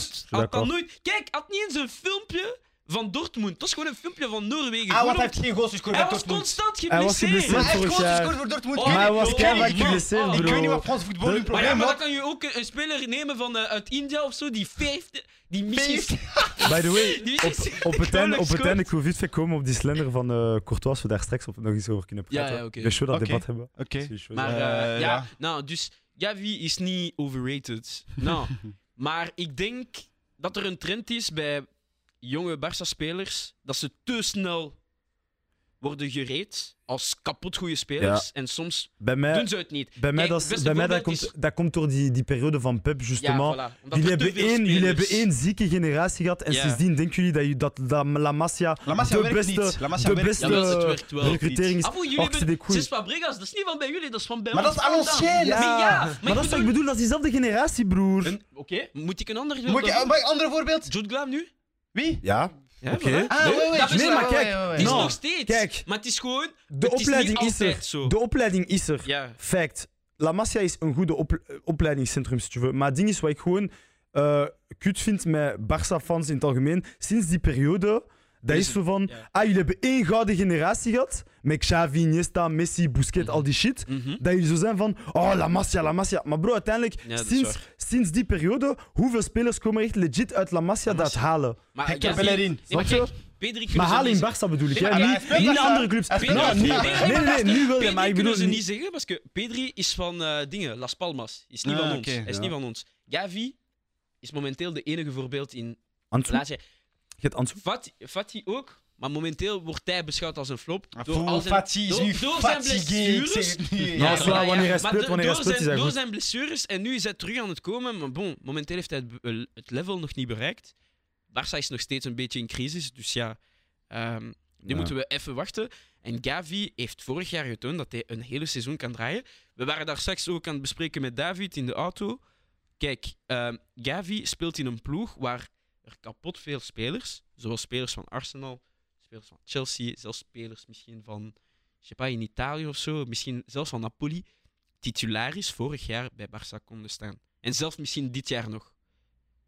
dus- had nooit... Kijk, had niet eens een filmpje van Dortmund. Dat is gewoon een filmpje van Noorwegen. Ah, Gewoon wat om- hij heeft geen goals gescoord Hij bij was Dortmund. constant Hij was geblesseerd. geblesseerd. Maar hij heeft vorig goals jaar. gescoord voor Dortmund. Oh, Ik Maar hij weet- was keihard man. geblesseerd, Oh, Ik weet niet bro. wat Frans voetbal een Maar ja, probleem maar dan had. kan je ook een, een speler nemen van, eh, uit India of zo, die vijfde... Die misschien... By the way, Die op, op het einde, op het einde, ik wil vite fait komen op die slender van eh Courtois, als we daar straks op nog eens over kunnen Ja, praten. ja, oké. Ik ben dat Oké. debat hebben. Oké. Maar Eh, eh, ja, ja. nou, dus Gavi is niet overrated. Nou, maar ik denk dat er een trend is bij jonge Barça-spelers dat ze te snel worden gereed als kapot goede spelers. En soms bij mij, doen ze het niet. bij mij, Kijk, dat, bij mij dat, voorbeeld komt, is- dat komt door die, die periode van Pep, justement. Ja, voilà. Jullie hebben, één, jullie spelers- hebben één zieke generatie gehad en Ja. sindsdien denken jullie dat, je- dat, dat La Masia La Masia de beste. La Masia de beste recrutering is. Ah, voor jullie Och, hebben. Zes Fabregas, dat is niet van bij jullie, dat is van bij Maar ons. dat is schijn. Ja, Maar ja, maar, dat is wat ik bedoel, dat is diezelfde generatie, broer. Oké, moet ik een ander Moet ik een ander voorbeeld? Jude Glam nu? Wie? Ja, Ja, Oké. Ah, Nee, maar kijk, Het is Nou, nog steeds. kijk. Maar het is gewoon... de is opleiding is er. zo. De opleiding is er. Ja. Fact. La Masia is een goede op, opleidingscentrum, si tu veux. Maar het ding is wat ik gewoon eh kut vind met Barça-fans in het algemeen. Sinds die periode, dat is is zo van... ja. Ah, jullie hebben één gouden generatie gehad. Met Xavi, Iniesta, Messi, Busquets, al die shit. Dat jullie zo zijn van... Oh, La Masia, La Masia. Maar bro, uiteindelijk, Ja, sinds, sinds die periode, hoeveel spelers komen echt legit uit La Masia La dat halen? Maar Hector Gavi- Bellerin. Nee, maar je? kijk, Pedri halen in Barça bedoel ik, Ja, Niet, in andere clubs. Pedri- Nou, Nee, nee, nee, nu wel, ja, Pedri maar ik kunnen bedoel ze niet... zeggen, parce que Pedri is van eh, dingen, Las Palmas. Is niet Ah, van ons. Hij is ja. niet van ons. Gavi is momenteel de enige voorbeeld in... Laat je, Je hebt? Fati, Fati ook, maar momenteel wordt hij beschouwd als een flop. Door Voor al zijn, Fati is door- nu door zijn blessures. Nou, wanneer hij speelt, wanneer speelt, zijn, Door zijn blessures en nu is hij terug aan het komen. Maar bon, momenteel heeft hij het, het level nog niet bereikt. Barça is nog steeds een beetje in crisis, dus ja, ehm, nu Ja. moeten we even wachten. En Gavi heeft vorig jaar getoond dat hij een hele seizoen kan draaien. We waren daar straks ook aan het bespreken met David in de auto. Kijk, ehm, Gavi speelt in een ploeg waar er kapot veel spelers, zoals spelers van Arsenal, spelers van Chelsea, zelfs spelers misschien van, je sais pas, in Italië of zo, misschien zelfs van Napoli, titularis vorig jaar bij Barça konden staan. En zelfs misschien dit jaar nog.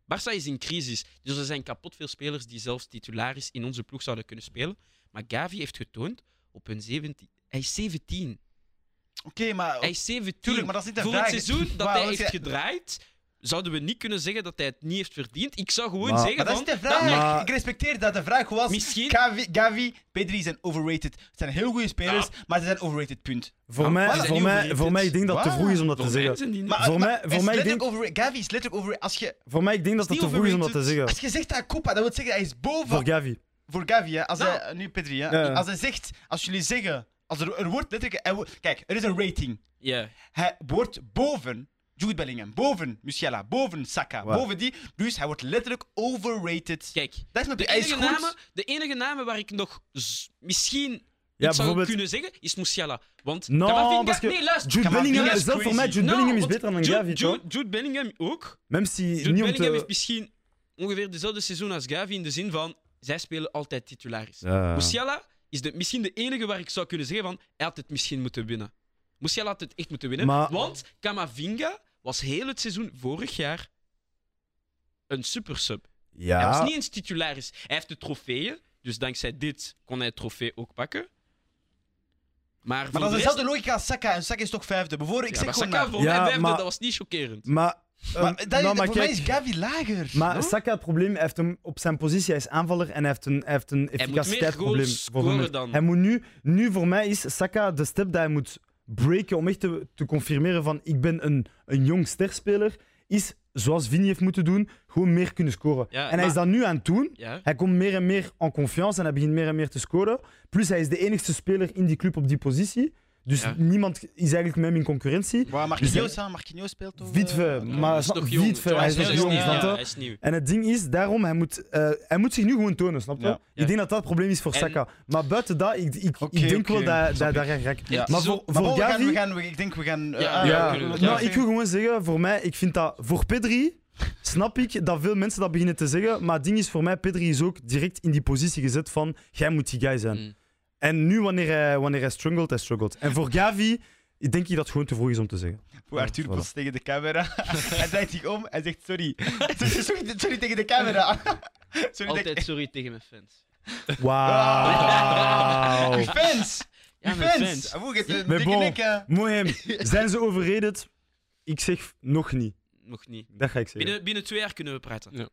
Barça is in crisis, dus er zijn kapot veel spelers die zelfs titularis in onze ploeg zouden kunnen spelen. Maar Gavi heeft getoond op een 17. Hij is 17. Oké, maar... Hij is 17. Tuurlijk, maar dat is niet de Voor vraag. het seizoen dat Maar hij heeft je- gedraaid, zouden we niet kunnen zeggen dat hij het niet heeft verdiend. Ik zou gewoon Maar- zeggen Maar dat is van... de vraag. Maar- Ik respecteer dat de vraag was. Misschien- Gavi, Gavi, Pedri zijn overrated. Het zijn heel goede spelers, Ja. maar ze zijn overrated, punt. Voor, Ja, mij, voor, mij, overrated. voor mij, ik denk dat het te vroeg is om dat te zeggen. Maar, Voor mij- voor is mij denk-. Gavi is letterlijk overrated. Als je, Voor mij, ik denk dat het te vroeg is om dat te zeggen. als je zegt dat Copa, dat wil zeggen hij is boven. Voor Gavi. Voor Gavi, hè. Als Nou. hij, nu Pedri, hè. Ja. Als hij zegt, als jullie zeggen, als er, er wordt letterlijk, kijk, er is een rating. Ja. Hij wordt boven Jude Bellingham, boven Musiala, boven Saka, boven die. Dus hij wordt letterlijk overrated. Kijk, Dat is de enige, goed. namen, de enige namen waar ik nog misschien Ja, iets zou bijvoorbeeld- kunnen zeggen, is Musiala. Want No, que Nee, luister. Jude Camavinga Bellingham, is zelf voor mij. Jude No, Bellingham is beter dan Gavi, toch? Jude, Jude Bellingham ook. Même si Jude niet Bellingham te... heeft misschien ongeveer dezelfde seizoen als Gavi in de zin van zij spelen altijd titularis. Ja. Musiala is de, misschien de enige waar ik zou kunnen zeggen van hij had het misschien moeten winnen. Musiala had het echt moeten winnen, Maar- want Camavinga was heel het seizoen vorig jaar een supersub. Hij was Ja, niet eens titularis. Hij heeft de trofeeën, dus dankzij dit kon hij het trofee ook pakken. Maar, Maar dat is rest- dezelfde logica als Saka. En Saka is toch vijfde. Bijvoorbeeld, ik Ja, zeg maar gewoon Saka maar. voor mij Ja, vijfde, maar- dat was niet chockerend. maar... Maar, dat, nou, maar voor mij is Gavi lager. Maar no? Saka, het probleem, hij heeft hem op zijn positie, hij is aanvaller en hij heeft een, hij heeft een hem. scoren dan. Hij moet nu, nu, voor mij is Saka de step dat hij moet breken om echt te, te confirmeren van ik ben een, een jong sterspeler, is zoals Vini heeft moeten doen, gewoon meer kunnen scoren. Ja, en hij maar- is dat nu aan het doen. Ja. Hij komt meer en meer en confiance en hij begint meer en meer te scoren. Plus hij is de enigste speler in die club op die positie. Dus Ja. niemand is eigenlijk met hem in concurrentie. Waar Marquinhos, hè? Marquinhos speelt toch? Eh, maar Hij is snap- nog jong. Hij is nog jong, nieuw, snap ja, je? Hij is nieuw. En het ding is, daarom, hij moet, eh, hij moet zich nu gewoon tonen, snap je? Ja. Ik denk dat dat het probleem is voor En- Saka. Maar buiten dat, ik, ik, Oké, ik denk oké, wel dat, snap dat, hij raakt. Ja. Maar voor, Maar voor bon, we gaan, Gavi... we gaan, we- ik denk we gaan. eh, Ja, ah, ja, nou, ik wil gewoon zeggen, voor mij, ik vind dat voor Pedri, snap ik dat veel mensen dat beginnen te zeggen, maar het ding is voor mij, Pedri is ook direct in die positie gezet van, jij moet die guy zijn. Mm. En nu, wanneer hij, wanneer hij struggelt, hij struggelt. En voor Gavi, ik denk ik dat het gewoon te vroeg is om te zeggen. Hoe Arthur Voilà. post tegen de camera. hij draait zich om en zegt sorry. sorry, sorry, sorry tegen de camera. sorry Altijd sorry tegen mijn fans. Wauw. Uw fans! Ja, mijn fans! fans. Ah, Dikke bon. Mooi Zijn ze overrated? Ik zeg nog niet. Nog niet. Dat ga ik zeggen. Binnen, binnen twee jaar kunnen we praten.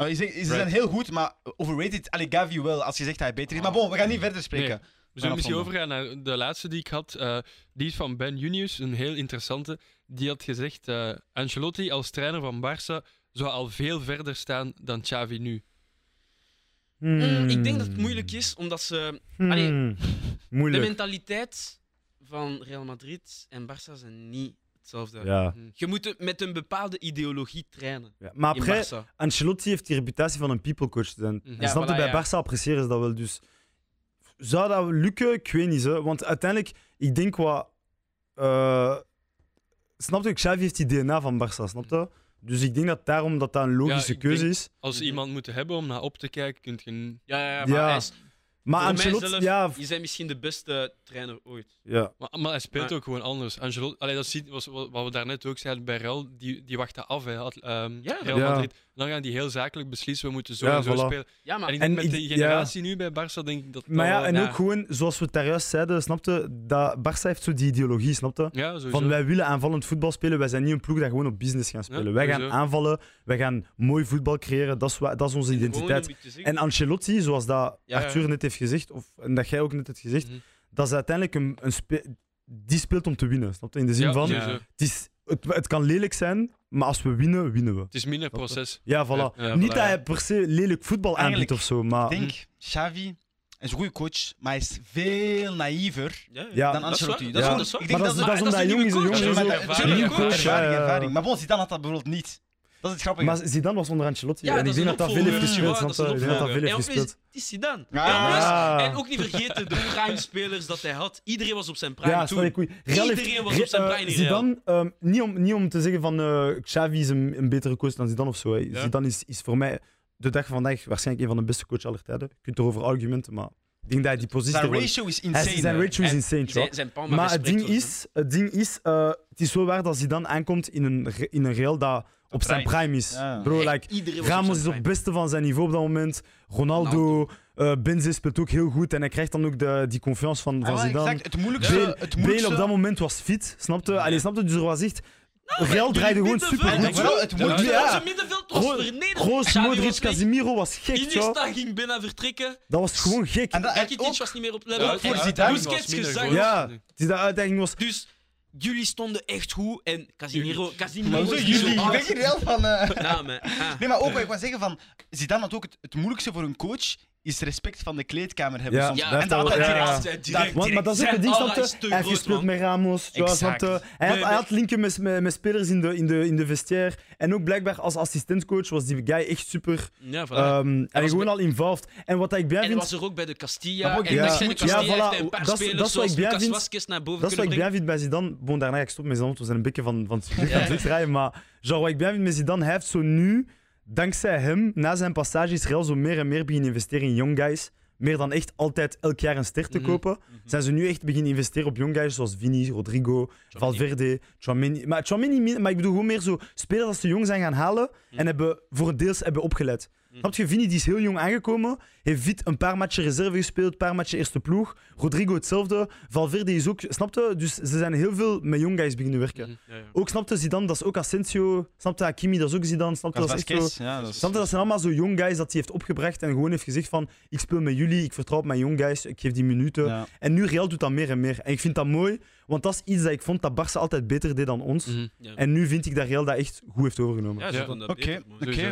Oh, je zegt, ze zijn heel goed, maar overrated. Allee, Gavi wel, als je zegt dat hij beter is. Maar bon, we gaan niet verder spreken. Nee. We zullen misschien overgaan naar de laatste die ik had. Eh, die is van Ben Junius, een heel interessante. Die had gezegd, eh Ancelotti als trainer van Barça zou al veel verder staan dan Xavi nu. Mm, ik denk dat het moeilijk is, omdat ze... Hmm. Allee, De Moeilijk. mentaliteit van Real Madrid en Barça zijn niet hetzelfde. Ja. Je moet met een bepaalde ideologie trainen ja. Maar in après, Barça. Ancelotti heeft die reputatie van een people coach. Mhm. En Ja, snap je, voilà, bij ja. Barça appreciëren ze dat wel. Dus zou dat lukken? Ik weet niet. Hè. Want uiteindelijk, ik denk wat... eh snap je, Xavi heeft die DNA van Barça, snap je? Dus ik denk dat daarom dat dat een logische keuze denk- is. Als Mhm. iemand moet hebben om naar op te kijken, kunt je... Ja, ja, ja, maar Ja. hij is, Maar voor Ancelotti, ja, is hij misschien de beste trainer ooit. ja. Maar, maar hij speelt Maar- ook gewoon anders. Angelo, allee, dat ziet, was, wat wat we daarnet ook zeiden bij Real, die, die wachten af. Hè, ehm, Ja. Real Ja. Madrid. Dan gaan die heel zakelijk beslissen, we moeten zo Ja, en zo voilà. spelen. Ja, maar En ik En denk met ik- de generatie nu bij Barça, denk ik dat Maar ja, en ook gewoon, zoals we het daar juist zeiden, snapte, dat Barça heeft zo die ideologie, snapte? Ja, sowieso. Van wij willen aanvallend voetbal spelen, wij zijn niet een ploeg dat gewoon op business gaan spelen. Ja, wij gaan aanvallen, wij gaan mooi voetbal creëren, dat is, dat is onze identiteit. En Ancelotti, zoals dat Ja, ja. Arthur net heeft gezegd, of en dat jij ook net hebt gezegd, Mhm. dat is uiteindelijk een, een spe- die speelt om te winnen. Snap je? In de zin Ja, van, het, is, het, het kan lelijk zijn, maar als we winnen, winnen we. Het is minder proces. Ja, voilà. Ja, ja, niet voilà, dat hij per se lelijk voetbal aanbiedt of zo, maar Ik denk, Xavi is een goede coach, maar hij is veel naïver Ja, Ja. dan Ancelotti. Dat is dat is waar. Ik Maar denk dat is- dat dat is maar omdat een jong is, jong maar Ervaring, ervaring. Maar bon, Zidane had dat bijvoorbeeld niet. Dat is het grappige. Maar Zidane was onder Ancelotti. Ja, en ik denk dat dat veel heeft gespeeld. Ja, dat snap is dat veel heeft gespeeld. Het Zidane. Ja. En ook niet vergeten de prime-spelers dat hij had. Iedereen was op zijn prime Ja, toen. Iedereen was op zijn prime eh. Zidane, ehm, niet, om, niet om te zeggen van eh Xavi is een, een betere coach dan Zidane of zo. Zidane is, is voor mij de dag van vandaag waarschijnlijk een van de beste coaches aller tijden. Je kunt erover argumenten, maar ik denk dat hij die positie... Zijn ratio is Hij- insane. zijn hè. ratio is insane. Zijn, zijn Maar het ding is, het ding is eh, het is wel waar dat Zidane aankomt in een, in een Real dat op zijn prime. is. Ja. Bro, like, was Ramos is op het beste van zijn niveau op dat moment. Ronaldo, eh Benzé speelt ook heel goed en hij krijgt dan ook de, die confiance van, van Ah, Zidane. exact. Het moeilijkste... Bale, het Bale moeilijkste op dat moment was fit, snapte? Ja. Allee, snapte? Dus er was echt... Real draaide gewoon super goed. het moet... Ja. Onze middenveld was vernederd. Modric, was. Casemiro was gek, joh. Iniesta ging binnen vertrekken. Dat was gewoon gek. En dat, was niet meer op Ja, level. voor En Zidane was Busquets groot. Ja, die uitdaging was... Dus jullie stonden echt goed en Casimiro, Casimiro maar zo niet zo jullie, ik oud. je wel van... eh, Ja, maar, ah. Nee, maar ook wat ik wil zeggen van... Zidane had ook het, het moeilijkste voor een coach is respect van de kleedkamer hebben. Ja, soms. Ja, en dat had hij direct. ja. direct- Want, maar dat is ook Zijn het ding, snap je? te Hij heeft gespeeld met Ramos. Ja, snap je? Hij, had, hij had linken met, met, met spelers in de, in, de, in de vestiaire. En ook blijkbaar als assistentcoach was die guy echt super... Ja, voilà. ehm en was gewoon bij- al involved. En wat ik blij en vind... was er ook bij de Castilla. Ook- en ja. de Ja, Castilla voilà. heeft hij een paar Dat is- spelers dat zoals Lucas vind. Naar boven Dat is wat ik brengen. vind bij Zidane. Bon, daarna ik stoppen met Zidane, want we zijn een beetje van, van het het wegdraaien. Maar genre, wat ik blij vind met Zidane, hij heeft zo nu, dankzij hem, na zijn passage is Real zo meer en meer beginnen investeren in young guys. Meer dan echt altijd elk jaar een ster te Mhm. kopen. Zijn ze nu echt beginnen investeren op young guys zoals Vini, Rodrigo, Valverde, Tchouameni. Maar maar ik bedoel gewoon meer zo spelers als ze jong zijn gaan halen en hebben voor deels hebben opgeleid. Snap je? Vini die is heel jong aangekomen, heeft fit een paar matchen reserve gespeeld, een paar matchen eerste ploeg. Rodrigo hetzelfde. Valverde is ook, snap je? Dus ze zijn heel veel met young guys beginnen werken. Mhm. Ja, ja. Ook snapte Zidane, dat is ook Asensio. Snapte Hakimi, dat is ook Zidane. Snapte, dat is echt zo... Vasquez, ja, dat is... Snapte, dat zijn allemaal zo young guys dat hij heeft opgebracht en gewoon heeft gezegd van ik speel met jullie, ik vertrouw op mijn young guys, ik geef die minuten. Ja. En nu Real doet dat meer en meer. En ik vind dat mooi, want dat is iets dat ik vond dat Barça altijd beter deed dan ons. Mhm. Ja. En nu vind ik dat Real dat echt goed heeft overgenomen. Ja, Oké,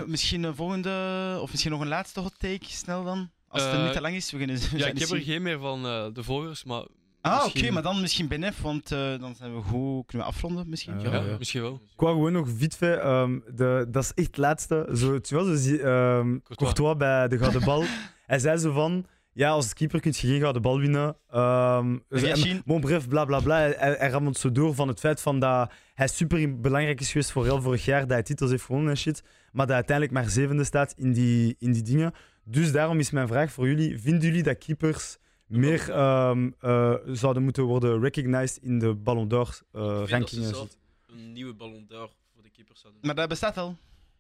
misschien een volgende... Of misschien nog een laatste hot take, snel dan. Als het Eh, niet te lang is, we kunnen... Ja, ik heb er geen meer van eh, de volgers, maar Ah, oké, maar dan misschien Benef, want eh, dan zijn we goed... Kunnen we afronden, misschien? Ja, ja, ja. misschien wel. Ik wou gewoon nog fait, ehm, de, dat is echt het laatste. Zo, tu vois, zie- ehm, Courtois. bij de Gouden Bal. Hij zei zo van, ja, als keeper kun je geen Gouden Bal winnen. Ehm Yashin? bon, bref, bla bla bla. Hij, hij, ramt zo door van het feit van dat hij super belangrijk is geweest voor Real vorig jaar, dat hij titels heeft gewonnen en shit. Maar dat hij uiteindelijk maar zevende staat in die, in die dingen. Dus daarom is mijn vraag voor jullie: vinden jullie dat keepers meer ehm, eh, zouden moeten worden recognized in de Ballon d'Or eh, shit? Een nieuwe Ballon d'Or voor de keepers hadden. Maar dat bestaat al.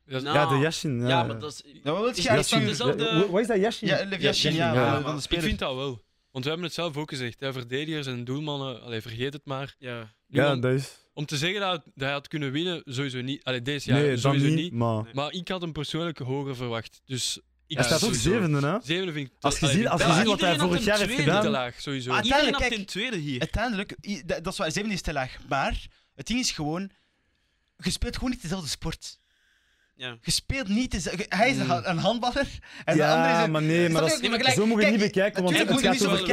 Ja, Nou, Ja, de Yashin. Ja, Ja, maar dat is... Ja, wat wil je Is zien? dezelfde- Ja, Wat is dat Yashin? Ja, Lev Yashin, ja, ik vind dat wel. Want we hebben het zelf ook gezegd. Hè, verdedigers en doelmannen, allee, vergeet het maar. Ja. Ja, om, dat is. om te zeggen dat, hij had kunnen winnen, sowieso niet. Allee, deze jaar nee, sowieso niet. niet. Maar. Maar ik had hem persoonlijk hoger verwacht. Dus ik hij staat ook zevende, hè? Zevende vind ik te- Als je ziet, als je ziet laag. wat hij vorig jaar heeft tweede Te gedaan. laag, sowieso. Ah, kijk, in tweede hier. Uiteindelijk, dat dat is waar, zeven is te laag. Maar het ding is gewoon, je speelt gewoon niet dezelfde sport. Ja. Je speelt niet dezelfde... Hij is een Mm. ha- een handballer en de andere is Ja, een... maar nee, maar dat je? is, Nee, maar gelijk- zo moet je het niet kijk, bekijken, want het gaat over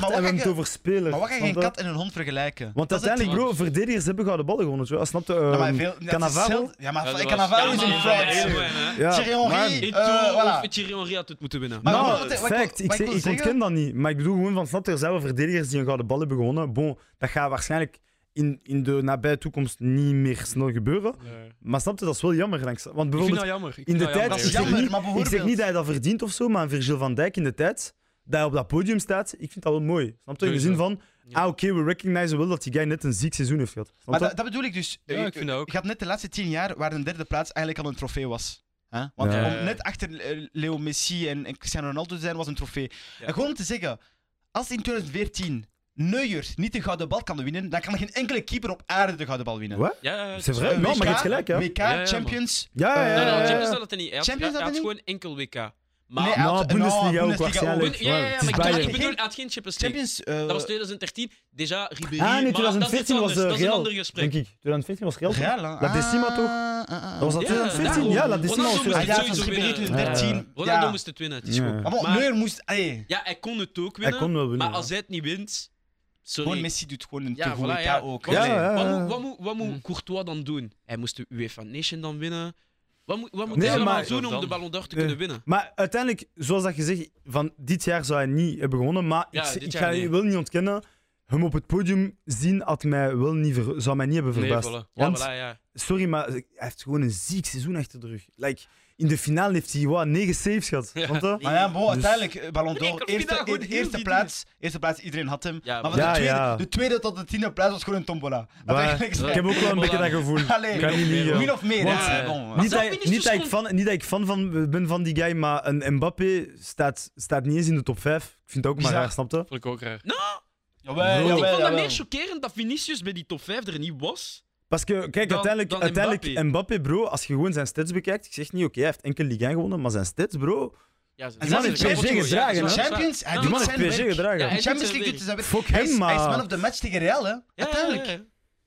maar en we hebben het over spelers. Maar wat ga je geen kat en een hond vergelijken? Want is uiteindelijk, bro, verdedigers hebben gouden ballen gewonnen. zo. Snap je? Ja, maar ehm, is Cannavaro? Ja, maar Ja, dat was- Cannavaro is een fraud. Thierry Henry, eh, Thierry Henry had het moeten winnen. Maar- Nou, fact. Ik, ontken dat niet. Maar ik bedoel gewoon van, snap je, er zijn wel verdedigers die een gouden bal hebben gewonnen. Bon, dat gaat waarschijnlijk in, in de nabije toekomst niet meer snel gebeuren. Nee. Maar snap je, dat is wel jammer. langs- Want Ik vind bijvoorbeeld, dat jammer. Ik in de tijd, jammer. Dat is ik zeg jammer, niet- maar ik zeg niet dat hij dat verdient of zo, maar een Virgil van Dijk in de tijd, dat hij op dat podium staat, ik vind dat wel mooi. Snap je? In de zin van, Ja. ah oké, we recognizen wel dat die guy net een ziek seizoen heeft gehad. Maar dat, dat bedoel ik dus. Ja, Eh, ik vind dat ook. Je had net de laatste tien jaar waar een derde plaats eigenlijk al een trofee was. Hè? Want Ja. om net achter eh, Leo Messi en, en Cristiano Ronaldo te zijn, was een trofee. Ja. En gewoon om te zeggen, als in 2014 Neuer niet de gouden bal kan winnen, dan kan geen enkele keeper op aarde de gouden bal winnen. Wat? Ja, ja, ja. Eh, maar WK, hebt gelijk, ja. WK, Ja, ja, man. Champions. Ja, ja, Eh, ja. Champions had het niet. Hij had, Champions had had het gewoon enkel WK. Maar Nee, Nou, had- Bundesliga ook waarschijnlijk. ja, ja, ja, maar ik, bedoel, hij had geen Champions League. Champions. eh, Dat was 2013. Déjà, Ribéry. Ah, nee, maar 2014 dat was. Dat is een Real. ander gesprek. Denk ik. 2014 was Real. toch? Real, hè? La Decima, Ah, toch? ah, ah. Dat was dat Ja, 2014? daarom. Ja, La Decima was moest Ah, het ja, Ribéry winnen. 2013. Ronaldo moest het winnen, het is goed. Ja. Maar Maar- Neuer moest... Ja, hij kon het ook Hij winnen. kon wel winnen. Maar als hij het niet wint... Sorry. Gewoon Messi doet gewoon een Ja, te voilà, ja. ook. Ja, ja, Wat moet, wat moet, wat moet Hmm. Courtois dan doen? Hij moest de UEFA Nation dan winnen. Wat moet, wat moet Nee, hij allemaal maar- doen om dan- de Ballon d'Or te Nee. kunnen winnen? Maar uiteindelijk, zoals dat je zegt, van dit jaar zou hij niet hebben gewonnen. Maar Ja, ik, ik ga niet. je wel niet ontkennen. Hem op het podium zien had mij wel niet ver- zou mij niet hebben Nee, verbaasd. voilà. Ja, Want, voilà, ja. sorry, maar hij heeft gewoon een ziek seizoen achter de rug. Like, in de finale heeft hij wat, negen saves gehad. Ja. Want, eh, Maar ja, bon, Dus- uiteindelijk, eh, Ballon d'Or, eerste, eerste, plaats, eerste plaats, iedereen had hem. Ja, maar de, tweede, ja. de tweede tot de tiende plaats was gewoon een tombola. Dat maar- eigenlijk ik heb ook wel een beetje dat gevoel. Allee, Kan niet meer, liegen. min of meer, Want- Niet dat, niet, dat ik fan, niet dat ik fan van, ben van die guy, maar een Mbappé staat, staat niet eens in de top 5. Ik vind dat ook maar raar, snap je? Vond ik ook raar. Jawel, Bro. ik jawel, vond dat jawel. meer chockerend dat Vinicius bij die top 5 er niet was, Parce que, kijk, Dan- uiteindelijk, dan uiteindelijk Mbappé. Mbappé. bro, als je gewoon zijn stats bekijkt, ik zeg niet, oké, hij heeft enkel Ligue 1 gewonnen, maar zijn stats, bro, Ja, Die man heeft PSG gedragen, hè? Champions, hij Ja, die doet man heeft PSG gedragen. Ja, Champions doet zijn League doet hij zijn Fuck hem, Hij is man of the match tegen Real, hè? Uiteindelijk.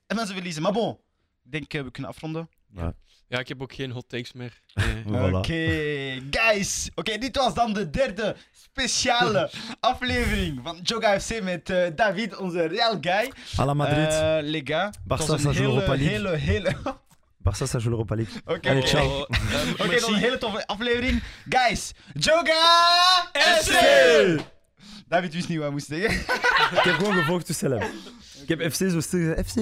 En mensen verliezen. Maar bon, ik denk eh, we kunnen afronden. Ja, ik heb ook geen hot takes meer. Nee. Voilà. Oké, guys. Oké, dit was dan de derde speciale aflevering van Joga FC met eh, David, onze Real guy. À la Madrid. Eh, het Barça, een joue hele, Europa League. hele, hele... Barça, ça joue l'Europa League. Oké, oké. ciao. Oh, ehm, Oké, dat merci. was een hele toffe aflevering. Guys, Joga FC! David wist niet wat hij moest zeggen. Ik heb gewoon gevolgd tussen hem. Ik heb FC zo stil gezegd, FC.